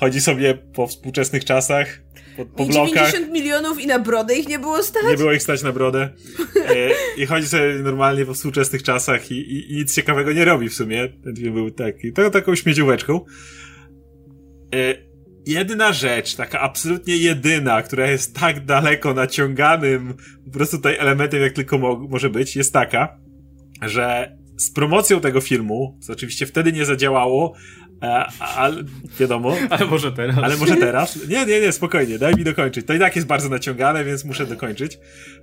chodzi sobie po współczesnych czasach, po, po I blokach. 90 milionów i na brodę ich nie było stać? Nie było ich stać na brodę. E, I chodzi sobie normalnie po współczesnych czasach i, i, i, nic ciekawego nie robi w sumie. Ten film był taki, to, taką śmiecióweczką. E, jedyna rzecz, taka absolutnie jedyna, która jest tak daleko naciąganym po prostu tutaj elementem, jak tylko mo może być, jest taka, że z promocją tego filmu, co oczywiście wtedy nie zadziałało, ale wiadomo. Ale może teraz. Ale może teraz. Nie, nie, nie, spokojnie, daj mi dokończyć. To i tak jest bardzo naciągane, więc muszę dokończyć.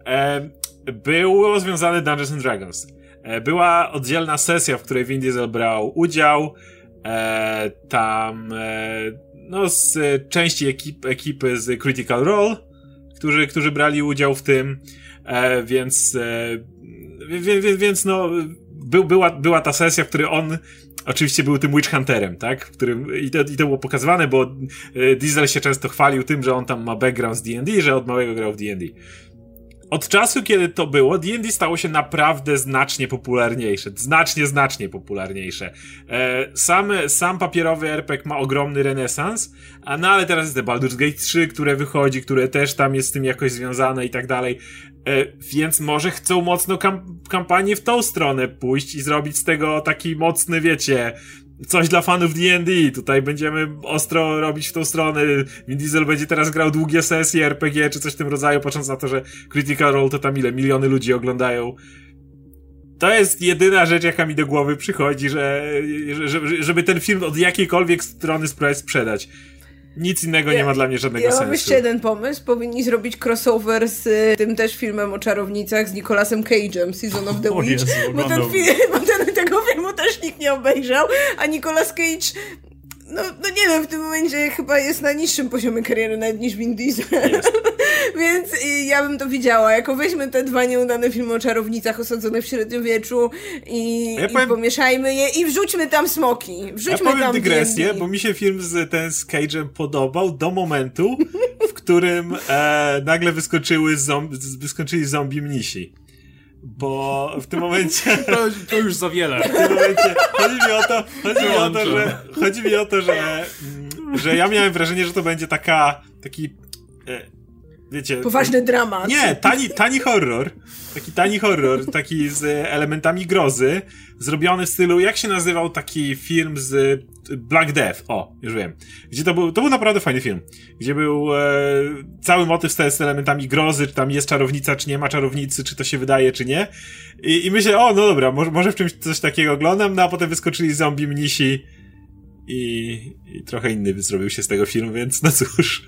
E, było związane Dungeons and Dragons. E, była oddzielna sesja, w której Vin Diesel brał udział. E, tam e, no, z części ekip, ekipy z Critical Role, którzy, którzy brali udział w tym, e, więc więc, więc no był, była, była ta sesja, w której on oczywiście był tym Witch Hunterem, tak? W którym, i, to, I to było pokazywane, bo Diesel się często chwalił tym, że on tam ma background z D&D, że od małego grał w D&D od czasu, kiedy to było, D&D stało się naprawdę znacznie popularniejsze. Znacznie, znacznie popularniejsze. E, sam, sam papierowy RPG ma ogromny renesans, a no ale teraz jest The Baldur's Gate 3, które wychodzi, które też tam jest z tym jakoś związane i tak dalej. E, więc może chcą mocno kam kampanię w tą stronę pójść i zrobić z tego taki mocny, wiecie, coś dla fanów D&D. Tutaj będziemy ostro robić w tą stronę. Vin Diesel będzie teraz grał długie sesje RPG czy coś w tym rodzaju, patrząc na to, że Critical Role to tam ile miliony ludzi oglądają. To jest jedyna rzecz, jaka mi do głowy przychodzi, że, że, żeby ten film od jakiejkolwiek strony sprzedać. Nic innego ja, nie ma dla mnie żadnego ja sensu. Ja mam jeszcze jeden pomysł. Powinni zrobić crossover z y, tym też filmem o czarownicach z Nicolasem Cage'em, Season of the Witch. Jezu, bo, ten film, bo ten, tego filmu też nikt nie obejrzał, a Nicolas Cage no, no nie wiem, w tym momencie chyba jest na niższym poziomie kariery nawet niż Vin Diesel. Więc y, ja bym to widziała. Jako weźmy te dwa nieudane filmy o czarownicach osadzone w średniowieczu i, ja i powiem, pomieszajmy je i wrzućmy tam smoki. Wrzućmy ja powiem tam dygresję, bo mi się film z ten z Cage'em podobał do momentu, w którym e, nagle wyskoczyły zombi, wyskoczyli zombie mnisi bo w tym momencie... To, to, już za wiele. W tym momencie chodzi mi o to, chodzi mi o to, że, chodzi mi o to, że, że ja miałem wrażenie, że to będzie taka, taki, e, wiecie... Poważny dramat. Nie, tani, tani horror. Taki tani horror, taki z elementami grozy, zrobiony w stylu, jak się nazywał taki film z Black Death, o, już wiem. Gdzie to był, to był naprawdę fajny film. Gdzie był e, cały motyw z, z elementami grozy, czy tam jest czarownica, czy nie ma czarownicy, czy to się wydaje, czy nie. I, i myślę, o, no dobra, może, może w czymś coś takiego oglądam, no a potem wyskoczyli zombie mnisi i, i trochę inny zrobił się z tego film, więc no cóż.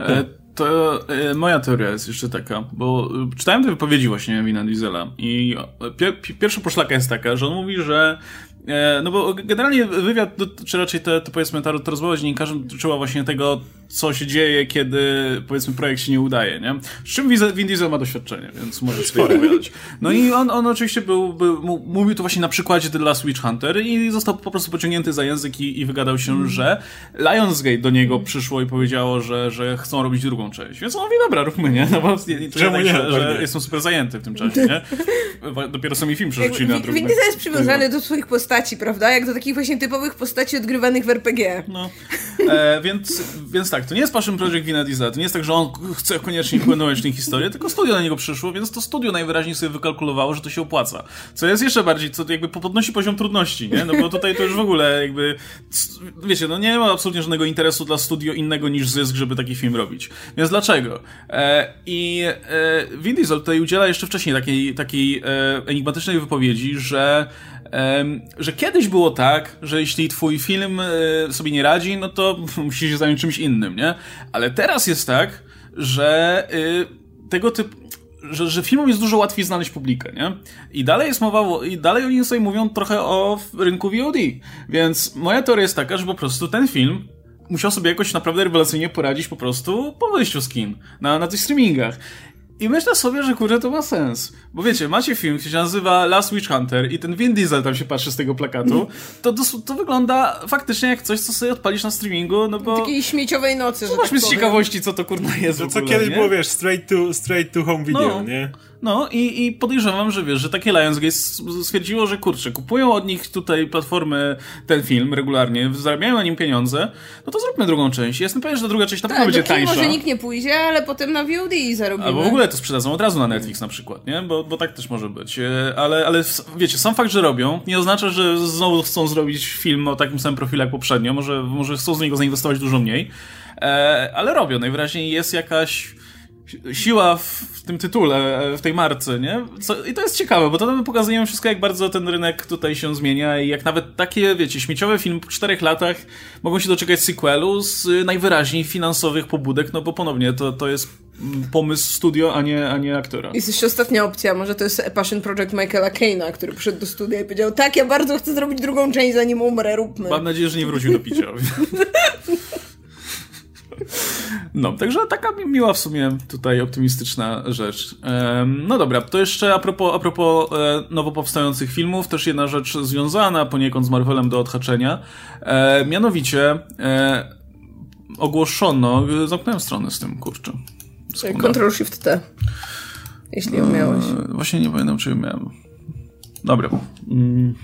E, to e, moja teoria jest jeszcze taka, bo czytałem te wypowiedzi właśnie Wina Diesela i pier, pierwsza poszlaka jest taka, że on mówi, że E, no bo generalnie wywiad, czy raczej te, to powiedzmy ta, ta rozmowa z dziennikarzem dotyczyła właśnie tego, co się dzieje, kiedy powiedzmy projekt się nie udaje, nie? Z czym Vin Diesel ma doświadczenie, więc może opowiadać. No i on, on oczywiście był, był, mówił to właśnie na przykładzie The Last Witch Hunter i został po prostu pociągnięty za język i, i wygadał się, mm. że Lionsgate do niego przyszło i powiedziało, że, że chcą robić drugą część. Więc on mówi, dobra, róbmy, nie? No bo nie, Czemu nie, że, że jestem super zajęty w tym czasie, nie? Dopiero sami film przerzucili na drugą. Vin Diesel jest przywiązany do swoich postaci postaci, prawda? Jak do takich właśnie typowych postaci odgrywanych w RPG. No. E, więc, więc tak, to nie jest Passion Project Vina Diesla, to nie jest tak, że on chce koniecznie wpłynąć tę historię, tylko studio na niego przyszło, więc to studio najwyraźniej sobie wykalkulowało, że to się opłaca. Co jest jeszcze bardziej, co jakby podnosi poziom trudności, nie? No bo tutaj to już w ogóle jakby, wiecie, no nie ma absolutnie żadnego interesu dla studio innego niż zysk, żeby taki film robić. Więc dlaczego? E, I e, Vin Diesel tutaj udziela jeszcze wcześniej takiej, takiej e, enigmatycznej wypowiedzi, że że kiedyś było tak, że jeśli twój film e, sobie nie radzi, no to musisz się zająć czymś innym, nie? Ale teraz jest tak, że e, tego typu że, że filmom jest dużo łatwiej znaleźć publikę, nie? I dalej jest mowa, i dalej oni sobie mówią trochę o rynku VOD. Więc moja teoria jest taka, że po prostu ten film musiał sobie jakoś naprawdę rewelacyjnie poradzić po prostu po wyjściu z na, na tych streamingach. I myślę sobie, że kurde to ma sens. Bo wiecie, macie film, który się nazywa Last Witch Hunter i ten Vin Diesel tam się patrzy z tego plakatu, to, to, to wygląda faktycznie jak coś, co sobie odpalisz na streamingu, no bo... Takiej śmieciowej nocy, że Zobaczmy tak z ciekawości, co to kurna jest To co ogóle, kiedyś nie? było, wiesz, straight to, straight to home video, no. nie? No i, i podejrzewam, że wiesz, że takie Lionsgate stwierdziło, że kurczę, kupują od nich tutaj platformy ten film regularnie, zarabiają na nim pieniądze, no to zróbmy drugą część. Jestem pewien, że ta druga część na pewno tak, będzie tańsza. może nikt nie pójdzie, ale potem na VOD zarobimy. Albo w ogóle to sprzedadzą od razu na Netflix na przykład, nie? Bo, bo tak też może być. E, ale, ale wiecie, sam fakt, że robią, nie oznacza, że znowu chcą zrobić film o takim samym profilu jak poprzednio. Może, może chcą z niego zainwestować dużo mniej. E, ale robią. Najwyraźniej jest jakaś siła w tym tytule, w tej marce, nie? Co, I to jest ciekawe, bo to nam pokazuje wszystko, jak bardzo ten rynek tutaj się zmienia i jak nawet takie, wiecie, śmieciowe filmy po czterech latach mogą się doczekać sequelu z najwyraźniej finansowych pobudek, no bo ponownie to, to jest pomysł studio, a nie, a nie aktora. Jest jeszcze ostatnia opcja, może to jest Passion Project Michaela Kane'a, który przyszedł do studia i powiedział, tak, ja bardzo chcę zrobić drugą część, zanim umrę, róbmy. Mam nadzieję, że nie wrócił do picia. No, także taka miła w sumie tutaj optymistyczna rzecz. No dobra, to jeszcze a propos, a propos e, nowo powstających filmów, też jedna rzecz związana poniekąd z Marvelem do odhaczenia. E, mianowicie e, ogłoszono, zamknąłem stronę z tym, kurczę. Control Shift T. Jeśli ją miałeś. Właśnie nie pamiętam, czy ją miałem. Dobra. Mm.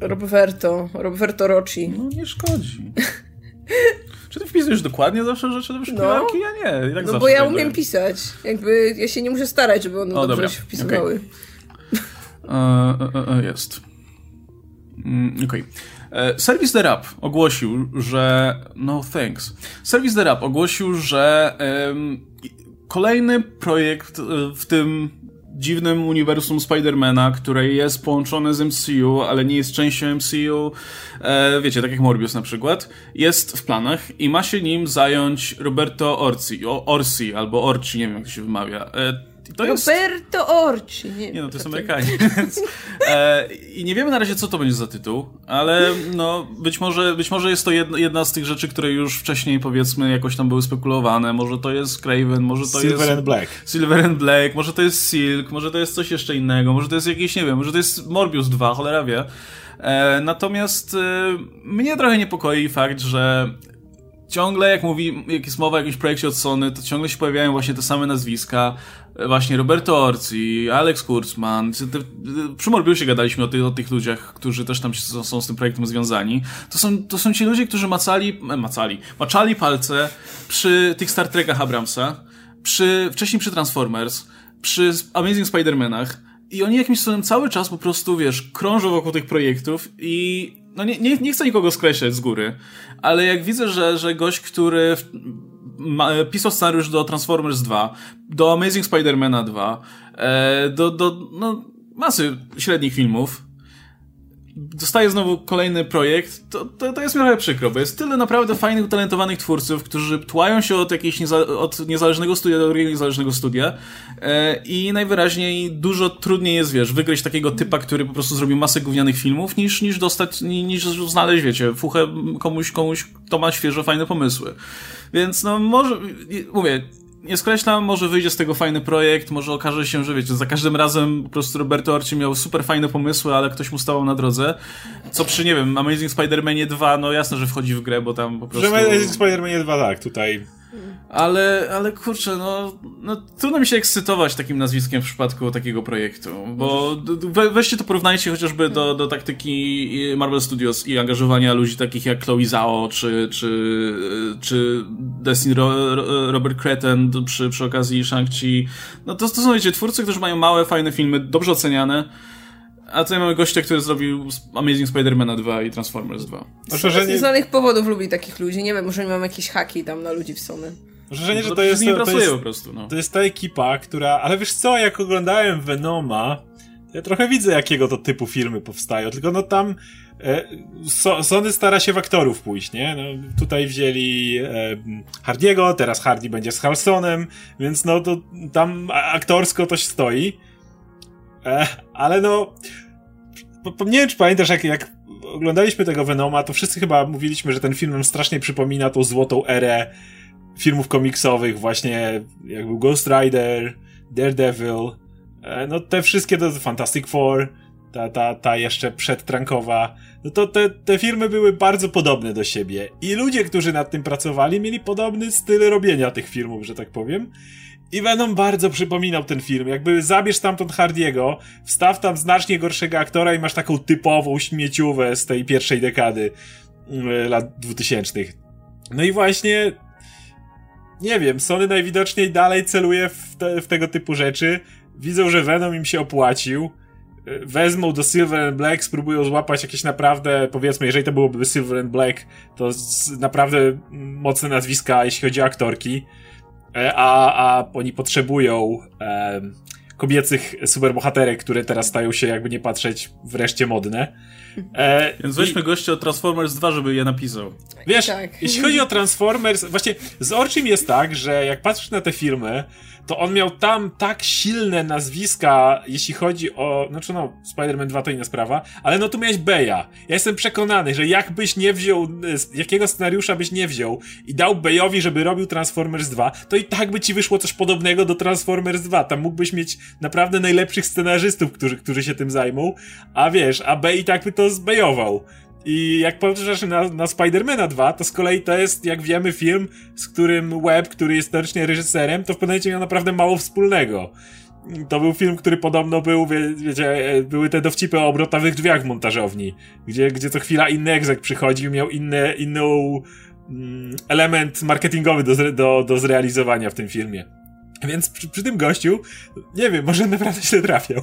Roberto, Roberto Rocci. No nie szkodzi. Czy ty wpisujesz dokładnie zawsze rzeczy do wyszukiwarki? No. Ja nie. Tak no bo ja tak umiem pisać. Jakby ja się nie muszę starać, żeby one o, dobrze dobra. się wpisywały. Okay. E, e, e, jest. Mm, okej. Okay. Service The Rap ogłosił, że. No thanks. Service The Rap ogłosił, że um, kolejny projekt w tym dziwnym uniwersum Spidermana, które jest połączone z MCU, ale nie jest częścią MCU, e, wiecie, tak jak Morbius na przykład, jest w planach i ma się nim zająć Roberto Orci, Orsi albo Orci, nie wiem jak to się wymawia. E, to Roberto jest... Orci. Nie, nie no, to jest Amerykanie. E, I nie wiemy na razie, co to będzie za tytuł, ale no, być może, być może jest to jedna, jedna z tych rzeczy, które już wcześniej, powiedzmy, jakoś tam były spekulowane. Może to jest Craven, może to Silver jest... Silver and Black. Silver and Black, może to jest Silk, może to jest coś jeszcze innego, może to jest jakieś, nie wiem, może to jest Morbius 2, cholera wie. E, natomiast e, mnie trochę niepokoi fakt, że ciągle, jak mówi, jak jest mowa o jakimś projekcie od Sony, to ciągle się pojawiają właśnie te same nazwiska. Właśnie Roberto Orci, Alex Kurtzman. Przy Morbiusie gadaliśmy o tych, o tych ludziach, którzy też tam są, są z tym projektem związani. To są, to są ci ludzie, którzy macali, e, macali, maczali palce przy tych Star Trekach Abramsa, przy, wcześniej przy Transformers, przy Amazing Spider-Manach. I oni jakimś cudem cały czas po prostu, wiesz, krążą wokół tych projektów i no nie, nie, nie chcę nikogo skreślać z góry, ale jak widzę, że, że gość, który pisał scenariusz do Transformers 2, do Amazing Spider-Mana 2, e, do, do no, masy średnich filmów, dostaje znowu kolejny projekt, to, to, to jest mi trochę przykro, bo jest tyle naprawdę fajnych, utalentowanych twórców, którzy tłają się od jakiegoś nieza od niezależnego studia do drugiego niezależnego studia e, i najwyraźniej dużo trudniej jest, wiesz, wygryźć takiego typa, który po prostu zrobił masę gównianych filmów, niż, niż dostać, niż znaleźć, wiecie, fuchę komuś, komuś, kto ma świeże, fajne pomysły. Więc no może, mówię, nie skreślam, może wyjdzie z tego fajny projekt, może okaże się, że wiecie, za każdym razem po prostu Roberto Arci miał super fajne pomysły, ale ktoś mu stawał na drodze. Co przy, nie wiem, Amazing Spider-Manie 2, no jasne, że wchodzi w grę, bo tam po prostu... Że Amazing Spider-Manie 2, tak, tutaj Ale, ale kurczę, no, no trudno mi się ekscytować takim nazwiskiem w przypadku takiego projektu, bo we, weźcie to porównajcie chociażby do, do taktyki Marvel Studios i angażowania ludzi takich jak Chloe Zhao czy, czy, czy Destiny Ro, Robert Cretton przy, przy okazji Shang-Chi. No to, to są wiecie, twórcy, którzy mają małe, fajne filmy, dobrze oceniane, a tutaj mamy gościa, który zrobił Amazing Spider-Man 2 i Transformers 2. Może, że nie... Z znanych powodów lubi takich ludzi. Nie wiem, może nie mam jakieś haki tam na ludzi w Sony. Wrażenie, że to jest, nie to, jest, po prostu, no. to jest ta ekipa, która... Ale wiesz co, jak oglądałem Venoma, ja trochę widzę, jakiego to typu filmy powstają, tylko no tam e, so, Sony stara się w aktorów pójść, nie? No, tutaj wzięli e, Hardiego, teraz Hardy będzie z Halsonem, więc no to tam aktorsko to się stoi. E, ale no... Nie wiem, czy pamiętasz, jak, jak oglądaliśmy tego Venoma, to wszyscy chyba mówiliśmy, że ten film nam strasznie przypomina tą złotą erę filmów komiksowych, właśnie jak był Ghost Rider, Daredevil, e, no te wszystkie to Fantastic Four, ta, ta, ta jeszcze przedtrankowa, no to te, te filmy były bardzo podobne do siebie. I ludzie, którzy nad tym pracowali, mieli podobny styl robienia tych filmów, że tak powiem. I Venom bardzo przypominał ten film. Jakby zabierz tamtąd Hardiego, wstaw tam znacznie gorszego aktora i masz taką typową śmieciówę z tej pierwszej dekady mm, lat dwutysięcznych. No i właśnie nie wiem, Sony najwidoczniej dalej celuje w, te, w tego typu rzeczy. Widzą, że Venom im się opłacił. Wezmą do Silver and Black, spróbują złapać jakieś naprawdę, powiedzmy, jeżeli to byłoby Silver and Black, to naprawdę mocne nazwiska, jeśli chodzi o aktorki. E, a, a oni potrzebują e, kobiecych superbohaterek, które teraz stają się, jakby nie patrzeć, wreszcie modne. E, Więc weźmy i... gościa od Transformers 2, żeby je napisał. Wiesz, tak. jeśli chodzi o Transformers, właśnie z Orczym jest tak, że jak patrzysz na te filmy, to on miał tam tak silne nazwiska, jeśli chodzi o, znaczy no, Spider-Man 2 to inna sprawa, ale no tu miałeś Beya. Ja jestem przekonany, że jakbyś nie wziął, jakiego scenariusza byś nie wziął i dał Beyowi, żeby robił Transformers 2, to i tak by ci wyszło coś podobnego do Transformers 2. Tam mógłbyś mieć naprawdę najlepszych scenarzystów, którzy, którzy się tym zajmą, a wiesz, a Bey i tak by to zbejował. I jak patrzysz na, na Spidermana 2, to z kolei to jest, jak wiemy, film, z którym Webb, który jest teoretycznie reżyserem, to w pewnym momencie miał naprawdę mało wspólnego. To był film, który podobno był, wie, wiecie, były te dowcipy o obrotowych drzwiach w montażowni, gdzie, gdzie co chwila inny egzek przychodził, miał inny, inną mm, element marketingowy do, do, do zrealizowania w tym filmie. Więc przy, przy tym gościu, nie wiem, może naprawdę źle trafiał.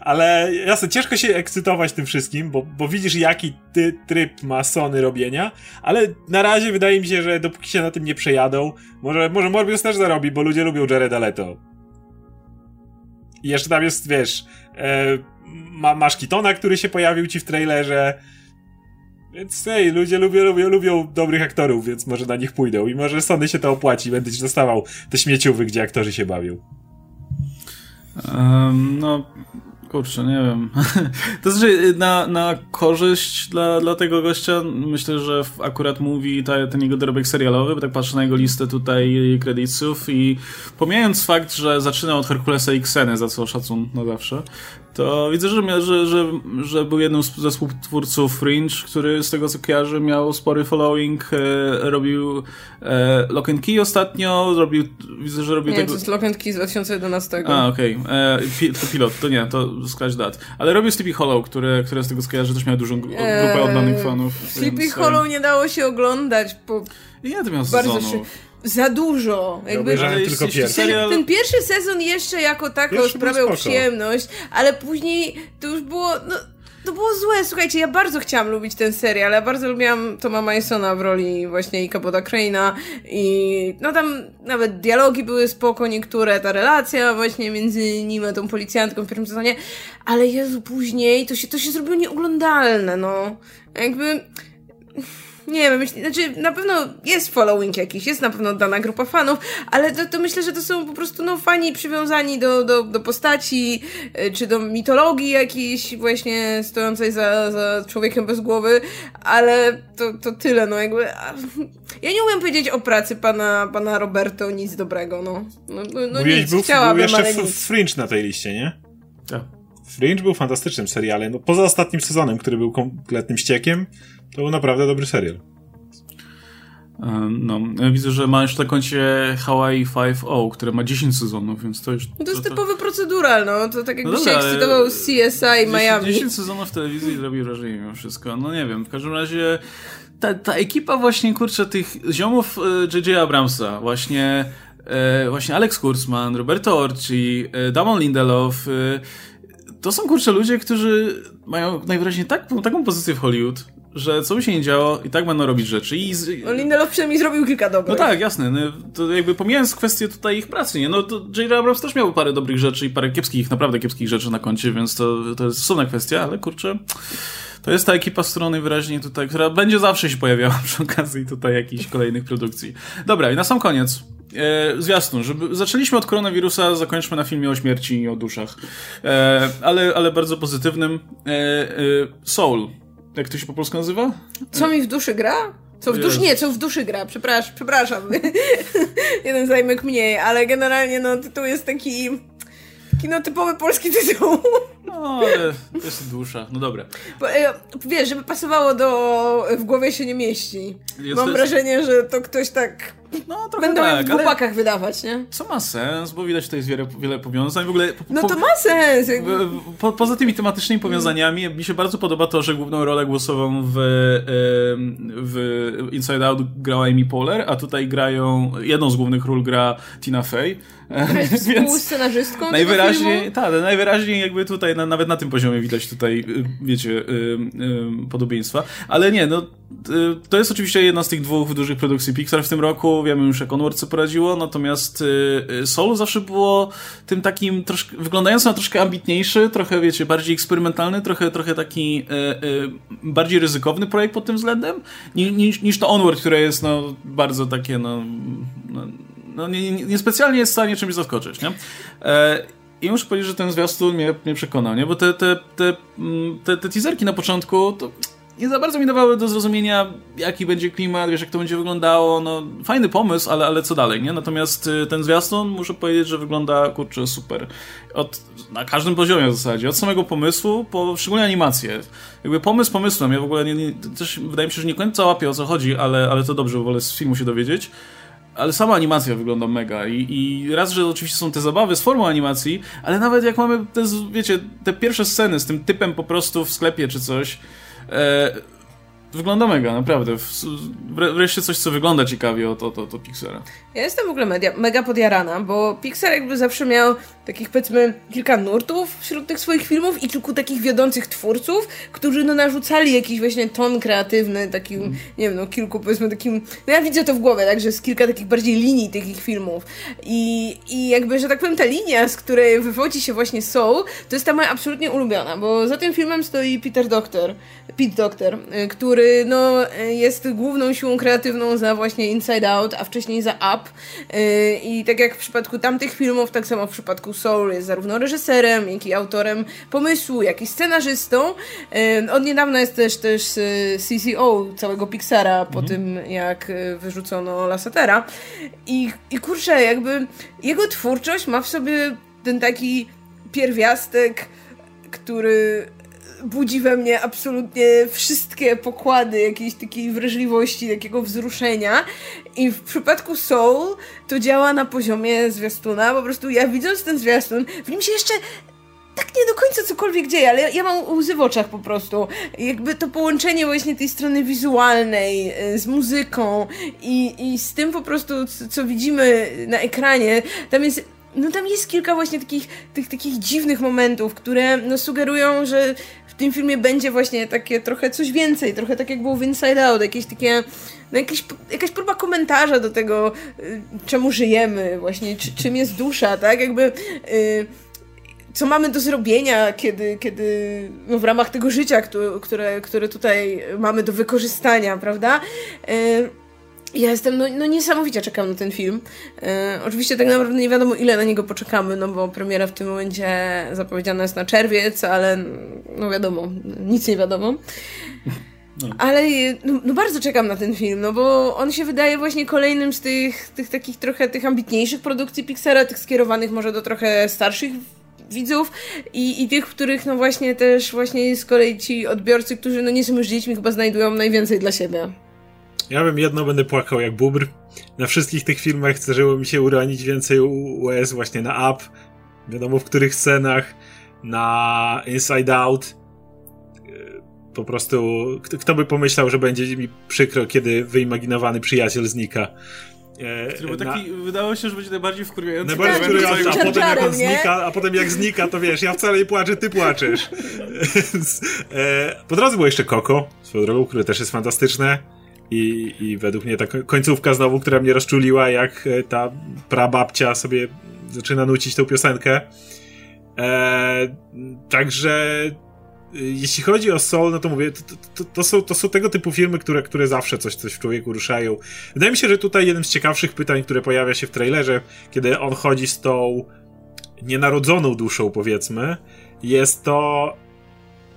Ale jasne, ciężko się ekscytować tym wszystkim, bo, bo widzisz, jaki ty tryb ma Sony robienia, ale na razie wydaje mi się, że dopóki się na tym nie przejadą, może, może Morbius też zarobi, bo ludzie lubią Jareda Leto. I jeszcze tam jest, wiesz, e, ma, masz Kitona, który się pojawił ci w trailerze, więc hej, ludzie lubią, lubią, lubią dobrych aktorów, więc może na nich pójdą i może Sony się to opłaci, będziesz dostawał te śmieciuwy, gdzie aktorzy się bawią. Um, no, kurczę, nie wiem. to znaczy, na, na korzyść dla, dla tego gościa, myślę, że akurat mówi ta, ten jego dorobek serialowy, bo tak patrzę na jego listę tutaj kredytów i pomijając fakt, że zaczynał od Herkulesa i Kseny, za co szacun na zawsze, to widzę, że, że, że, że był jednym ze współtwórców Fringe, który z tego co kojarzę miał spory following, e, robił e, Lock and Key ostatnio, zrobił, widzę, że robił nie, tego... to jest Lock and Key z 2011. A, okej. Okay. E, to pilot, to nie, to scratch that. Ale robił Sleepy Hollow, który, który z tego co kojarzę też miał dużą grupę eee, oddanych fanów. Sleepy więc, Hollow nie dało się oglądać, po... Ja to miał sezonów. Się za dużo. Jakby, tylko pierwszy. Ten, ten, pierwszy sezon jeszcze jako tako sprawiał przyjemność, ale później to już było. No, to było złe, słuchajcie, ja bardzo chciałam lubić ten serial, ja bardzo lubiłam Toma Masona w roli właśnie Ikaboda Crane'a i no tam nawet dialogi były spoko niektóre, ta relacja właśnie między nim a tą policjantką w pierwszym sezonie, ale Jezu, później to się, to się zrobiło nieoglądalne, no. Jakby nie wiem, myśl, znaczy na pewno jest following jakiś, jest na pewno dana grupa fanów, ale to, to myślę, że to są po prostu no, fani przywiązani do, do, do postaci, y, czy do mitologii jakiejś właśnie stojącej za, za człowiekiem bez głowy, ale to, to tyle, no jakby... Ja nie umiem powiedzieć o pracy pana, pana Roberto nic dobrego, no. No, no, no nic, był, chciałabym, był jeszcze ale nic. Fringe na tej liście, nie? Tak. Fringe był fantastycznym serialem. No, poza ostatnim sezonem, który był kompletnym ściekiem, to był naprawdę dobry serial. No, ja widzę, że ma jeszcze na koncie Hawaii 5.0, które ma 10 sezonów, więc to już... No to jest to, typowy procedural, no. To tak jakby no się ekscytował CSI 10, Miami. 10 sezonów w telewizji robi wrażenie mimo wszystko. No nie wiem, w każdym razie ta, ta ekipa właśnie, kurczę, tych ziomów J.J. E, Abramsa, właśnie e, właśnie Alex Kurzman, Roberto Orci, e, Damon Lindelof, to są kurczę ludzie, którzy mają najwyraźniej tak, taką pozycję w Hollywood, że co by się nie działo, i tak będą robić rzeczy. I z... No Lindelof przynajmniej zrobił kilka dobrych. No tak, jasne. No, to jakby pomijając kwestię tutaj ich pracy, nie? No to J.J. Abrams też miał parę dobrych rzeczy i parę kiepskich, naprawdę kiepskich rzeczy na koncie, więc to, to jest osobna kwestia, ale kurczę... To jest ta ekipa, z którą najwyraźniej tutaj, która będzie zawsze się pojawiała przy okazji tutaj jakichś kolejnych produkcji. Dobra, i na sam koniec. E, zwiastun, żeby zaczęliśmy od koronawirusa, zakończmy na filmie o śmierci i o duszach. E, ale, ale bardzo pozytywnym. E, e, Soul. Jak to się po polsku nazywa? Co mi w duszy gra? Co w duszy, nie, co w duszy gra, przepraszam, przepraszam. Jeden zajmek mniej, ale generalnie no tytuł jest taki Kino typowy polski tytuł. No, ale jest dusza. No dobra. Bo, e, wiesz, żeby pasowało do... w głowie się nie mieści. Jest Mam wrażenie, że to ktoś tak no, trochę Będą tak, w chłopakach wydawać, nie? Co ma sens, bo widać tutaj jest wiele, wiele powiązań. W ogóle, po, no to ma sens! Po, poza tymi tematycznymi powiązaniami, mi się bardzo podoba to, że główną rolę głosową w, w Inside Out grała Amy Poehler, a tutaj grają, jedną z głównych ról gra Tina Fey. Współscenarzystką najwyraźniej, tak, najwyraźniej jakby tutaj, na, nawet na tym poziomie widać tutaj, y, wiecie, y, y, podobieństwa. Ale nie, no, to jest oczywiście jedna z tych dwóch dużych produkcji Pixar w tym roku. Wiemy już, jak Onward poradziło, natomiast Solo zawsze było tym takim troszkę, wyglądający na troszkę ambitniejszy, trochę, wiecie, bardziej eksperymentalny, trochę, trochę taki bardziej ryzykowny projekt pod tym względem, niż, niż to Onward, które jest, no, bardzo takie, no, no no, niespecjalnie nie, nie jest w stanie czymś zaskoczyć, nie? E, I muszę powiedzieć, że ten zwiastun mnie, mnie przekonał, nie? Bo te, te, te, mm, te, te teaserki na początku to nie za bardzo mi dawały do zrozumienia, jaki będzie klimat, wiesz, jak to będzie wyglądało. No, fajny pomysł, ale, ale co dalej, nie? Natomiast y, ten zwiastun, muszę powiedzieć, że wygląda, kurczę, super. Od, na każdym poziomie w zasadzie. Od samego pomysłu, po szczególnie animację. Jakby pomysł pomysłem. Ja w ogóle nie, nie, też wydaje mi się, że nie końca łapię o co chodzi, ale, ale to dobrze, wolę z filmu się dowiedzieć ale sama animacja wygląda mega I, i raz, że oczywiście są te zabawy z formą animacji, ale nawet jak mamy te, wiecie, te pierwsze sceny z tym typem po prostu w sklepie czy coś, e, wygląda mega, naprawdę. Wreszcie coś, co wygląda ciekawie od, od, od, Pixara. Ja jestem w ogóle media, mega podjarana, bo Pixar jakby zawsze miał takich powiedzmy kilka nurtów wśród tych swoich filmów i kilku takich wiodących twórców, którzy no narzucali jakiś właśnie ton kreatywny, takim, mm. nie wiem, no kilku powiedzmy takim, no ja widzę to w głowie, także jest kilka takich bardziej linii tych ich filmów i, i jakby, że tak powiem, ta linia, z której wywodzi się właśnie Soul, to jest ta moja absolutnie ulubiona, bo za tym filmem stoi Peter Doctor, Pete Doctor, y, który no jest główną siłą kreatywną za właśnie Inside Out, a wcześniej za Up y, i tak jak w przypadku tamtych filmów, tak samo w przypadku Soul jest zarówno reżyserem, jak i autorem pomysłu, jak i scenarzystą. Od niedawna jest też też y, CCO całego Pixara po mhm. tym, jak y, wyrzucono Lassetera. I, I kurczę, jakby jego twórczość ma w sobie ten taki pierwiastek, który budzi we mnie absolutnie wszystkie pokłady jakiejś takiej wrażliwości, takiego wzruszenia. I w przypadku Soul to działa na poziomie zwiastuna. Po prostu ja widząc ten zwiastun, w nim się jeszcze tak nie do końca cokolwiek dzieje, ale ja, ja mam łzy w oczach po prostu. Jakby to połączenie właśnie tej strony wizualnej y, z muzyką i, i z tym po prostu, co, co widzimy na ekranie, tam jest no tam jest kilka właśnie takich, tych, takich dziwnych momentów, które no, sugerują, że tym filmie będzie właśnie takie trochę coś więcej, trochę tak jak było w Inside Out, jakieś takie, no jakieś, jakaś próba komentarza do tego, y, czemu żyjemy, właśnie, czy, czym jest dusza, tak? Jakby. Y, co mamy do zrobienia, kiedy, kiedy no w ramach tego życia, które, które tutaj mamy do wykorzystania, prawda? Y, ja jestem, no, no niesamowicie czekam na ten film. E, oczywiście tak naprawdę nie wiadomo ile na niego poczekamy, no bo premiera w tym momencie zapowiedziana jest na czerwiec, ale no wiadomo, nic nie wiadomo. No. Ale no, no, bardzo czekam na ten film, no bo on się wydaje właśnie kolejnym z tych, tych takich trochę tych ambitniejszych produkcji Pixara, tych skierowanych może do trochę starszych widzów i, i tych, których no właśnie też właśnie z kolei ci odbiorcy, którzy no nie są już dziećmi, chyba znajdują najwięcej dla siebie. Ja bym jedno będę płakał jak bubr. Na wszystkich tych filmach zdarzyło mi się uronić więcej US właśnie na Up, wiadomo w których scenach, na Inside Out. E, po prostu, kto by pomyślał, że będzie mi przykro, kiedy wyimaginowany przyjaciel znika. E, taki, na... wydało się, że będzie najbardziej wkurwiający. Najbardziej wkurwiający, a potem jak on znika, a potem jak znika, to wiesz, ja wcale nie płaczę, ty płaczesz. e, po drodze było jeszcze Koko, swoją drogą, które też jest fantastyczne. I, I według mnie ta końcówka znowu, która mnie rozczuliła, jak e, ta prababcia sobie zaczyna nucić tą piosenkę. E, także jeśli chodzi o Soul, no to mówię, to, to, to, są, to są tego typu filmy, które, które zawsze coś, coś w człowieku ruszają. Wydaje mi się, że tutaj jednym z ciekawszych pytań, które pojawia się w trailerze, kiedy on chodzi z tą nienarodzoną duszą, powiedzmy, jest to,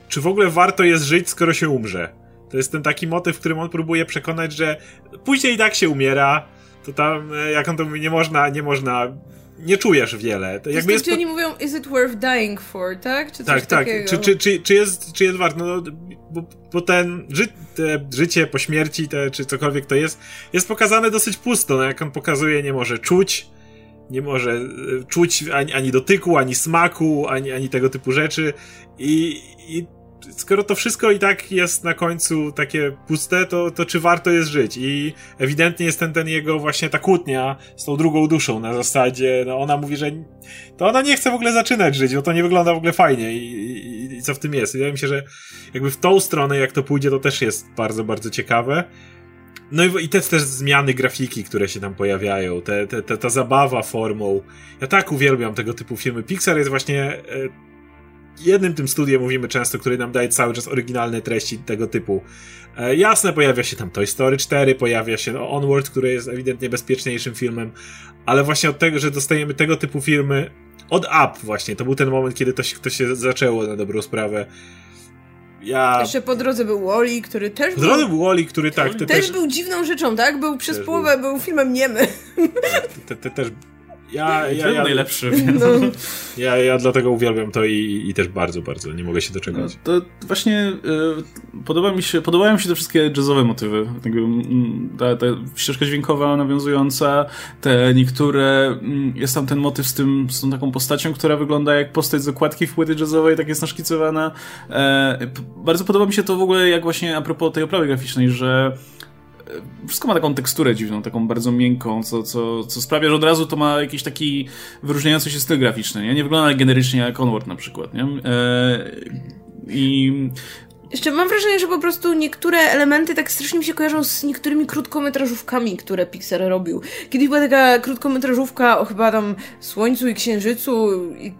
czy w ogóle warto jest żyć, skoro się umrze. To jest ten taki motyw, w którym on próbuje przekonać, że później i tak się umiera, to tam, e, jak on to mówi, nie można, nie można nie czujesz wiele. To jakby jest, oni mówią, is it worth dying for, tak? Czy tak, tak. Czy, czy, czy, czy, jest, czy jest warto? No, bo, bo ten ży, te życie po śmierci, te, czy cokolwiek to jest, jest pokazane dosyć pusto. No, jak on pokazuje, nie może czuć, nie może e, czuć ani, ani dotyku, ani smaku, ani, ani tego typu rzeczy. I, i skoro to wszystko i tak jest na końcu takie puste, to, to czy warto jest żyć? I ewidentnie jest ten, ten jego właśnie ta kłótnia z tą drugą duszą na zasadzie, no ona mówi, że to ona nie chce w ogóle zaczynać żyć, bo to nie wygląda w ogóle fajnie i, i, i co w tym jest. Wydaje mi się, że jakby w tą stronę jak to pójdzie, to też jest bardzo, bardzo ciekawe. No i, i te też zmiany grafiki, które się tam pojawiają, te, te, te, ta zabawa formą. Ja tak uwielbiam tego typu filmy. Pixar jest właśnie e, jednym tym studiem mówimy często, który nam daje cały czas oryginalne treści tego typu. E, jasne, pojawia się tam Toy Story 4, pojawia się no, Onward, który jest ewidentnie bezpieczniejszym filmem, ale właśnie od tego, że dostajemy tego typu filmy od Up właśnie, to był ten moment, kiedy to się, to się zaczęło na dobrą sprawę. Ja... Jeszcze po drodze był Wally, który też Po drodze był Wally, który tak... Też, też był dziwną rzeczą, tak? Był przez połowę, był... był filmem niemy. Tak, te, te, też ja, ja, ja, najlepszy. No. Ja, ja dlatego uwielbiam to i, i też bardzo, bardzo nie mogę się doczekać. No, to właśnie y, podoba mi się, podobają mi się te wszystkie jazzowe motywy. Ta, ta ścieżka dźwiękowa nawiązująca, te niektóre, jest tam ten motyw z tym, z tą taką postacią, która wygląda jak postać z okładki w płyty jazzowej, tak jest naszkicowana. E, bardzo podoba mi się to w ogóle, jak właśnie a propos tej oprawy graficznej, że wszystko ma taką teksturę dziwną, taką bardzo miękką, co, co, co sprawia, że od razu to ma jakiś taki wyróżniający się styl graficzny, nie? Nie wygląda generycznie jak Onward na przykład, nie? E, I jeszcze mam wrażenie, że po prostu niektóre elementy tak strasznie mi się kojarzą z niektórymi krótkometrażówkami, które Pixar robił. Kiedyś była taka krótkometrażówka o chyba tam Słońcu i Księżycu i,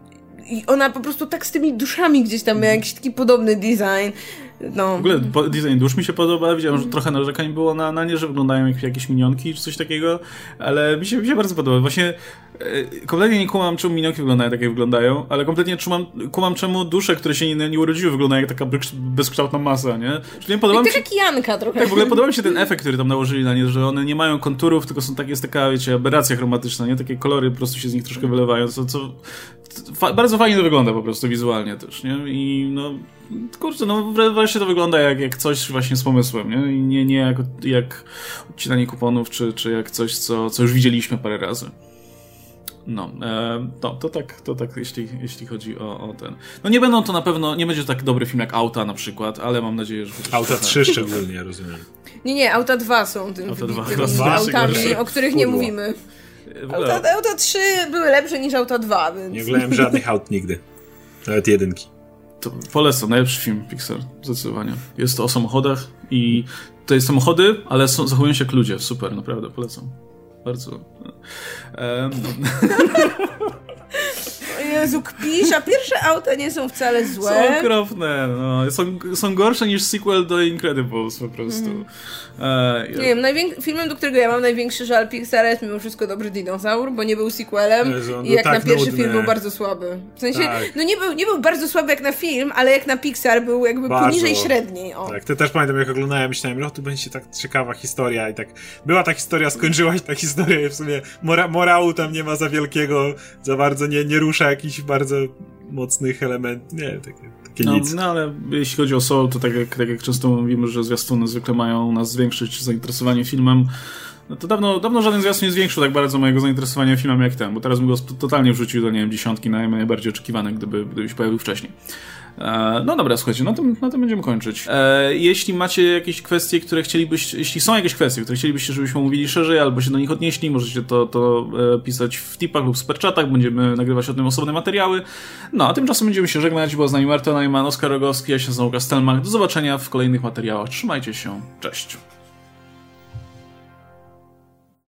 i ona po prostu tak z tymi duszami gdzieś tam miała jakiś taki podobny design. No. W ogóle design dusz mi się podoba, widziałem, że trochę narzekań było na, na nie, że wyglądają jak jakieś minionki czy coś takiego, ale mi się, mi się bardzo podoba. Właśnie kompletnie nie kumam, czemu minionki wyglądają tak, jak wyglądają, ale kompletnie kumam, kumam czemu dusze, które się nie, nie urodziły, wyglądają jak taka bezkształtna masa, nie? Czyli nie podoba mi się... kijanka trochę. Tak, w ogóle podoba mi się ten efekt, który tam nałożyli na nie, że one nie mają konturów, tylko są tak, jest taka, wiecie, aberracja chromatyczna, nie? Takie kolory po prostu się z nich troszkę wylewają, co, co fa bardzo fajnie to wygląda po prostu wizualnie też, nie? I no kurczę, no wreszcie to wygląda jak, jak coś właśnie z pomysłem, nie? I nie, nie jak, jak odcinanie kuponów, czy, czy jak coś, co, co już widzieliśmy parę razy. No, e, to, to tak, to tak jeśli, jeśli chodzi o, o ten. No nie będą to na pewno, nie będzie to tak dobry film jak Auta na przykład, ale mam nadzieję, że... Auta 3 szczególnie, rozumiem. Nie, nie, Auta 2 są tym, auta 2, tymi autami, o których nie mówimy. Auta, auta 3 były lepsze niż Auta 2, więc... Nie oglądałem żadnych aut nigdy. Nawet jedynki. To polecam, najlepszy film Pixar, zdecydowanie. Jest to o samochodach i to jest samochody, ale są, zachowują się jak ludzie. Super, naprawdę, polecam. Bardzo. Um. Jezu, kpisz, a pierwsze auta nie są wcale złe. Są okropne, no. Są, są gorsze niż sequel do Incredibles po prostu. Mm. E, ja... Nie wiem, najwięk- filmem, do którego ja mam największy żal Pixara jest mimo wszystko Dobry Dinozaur, bo nie był sequelem Jezu, i jak tak na pierwszy nudny. film był bardzo słaby. W sensie, tak. no nie był, nie był bardzo słaby jak na film, ale jak na Pixar był jakby bardzo. poniżej średniej. O. Tak, ty też pamiętam jak oglądałem, myślałem, że tu będzie tak ciekawa historia i tak była ta historia, skończyła się ta historia i w sumie mora- morału tam nie ma za wielkiego, za bardzo nie, nie rusza jakiś bardzo mocnych elementów, nie, takie, takie no, nic. No ale jeśli chodzi o Soul, to tak jak, tak jak często mówimy, że zwiastuny zwykle mają nas zwiększyć zainteresowanie filmem, no to dawno, dawno żaden zwiastun nie zwiększył tak bardzo mojego zainteresowania filmem jak ten, bo teraz bym go totalnie wrzucił do, nie wiem, dziesiątki najbardziej oczekiwane, gdyby, gdyby się pojawił wcześniej. E, no dobra, słuchajcie, na tym, na tym będziemy kończyć. E, jeśli macie jakieś kwestie, które chcielibyście, jeśli są jakieś kwestie, które chcielibyście, żebyśmy mówili szerzej, albo się do nich odnieśli, możecie to, to e, pisać w tipach lub superchatach, będziemy nagrywać o tym osobne materiały. No, a tymczasem będziemy się żegnać, bo z nami Marta Najman, Oskar Rogowski, ja się nazywam Kastelmach. Do zobaczenia w kolejnych materiałach. Trzymajcie się, cześć.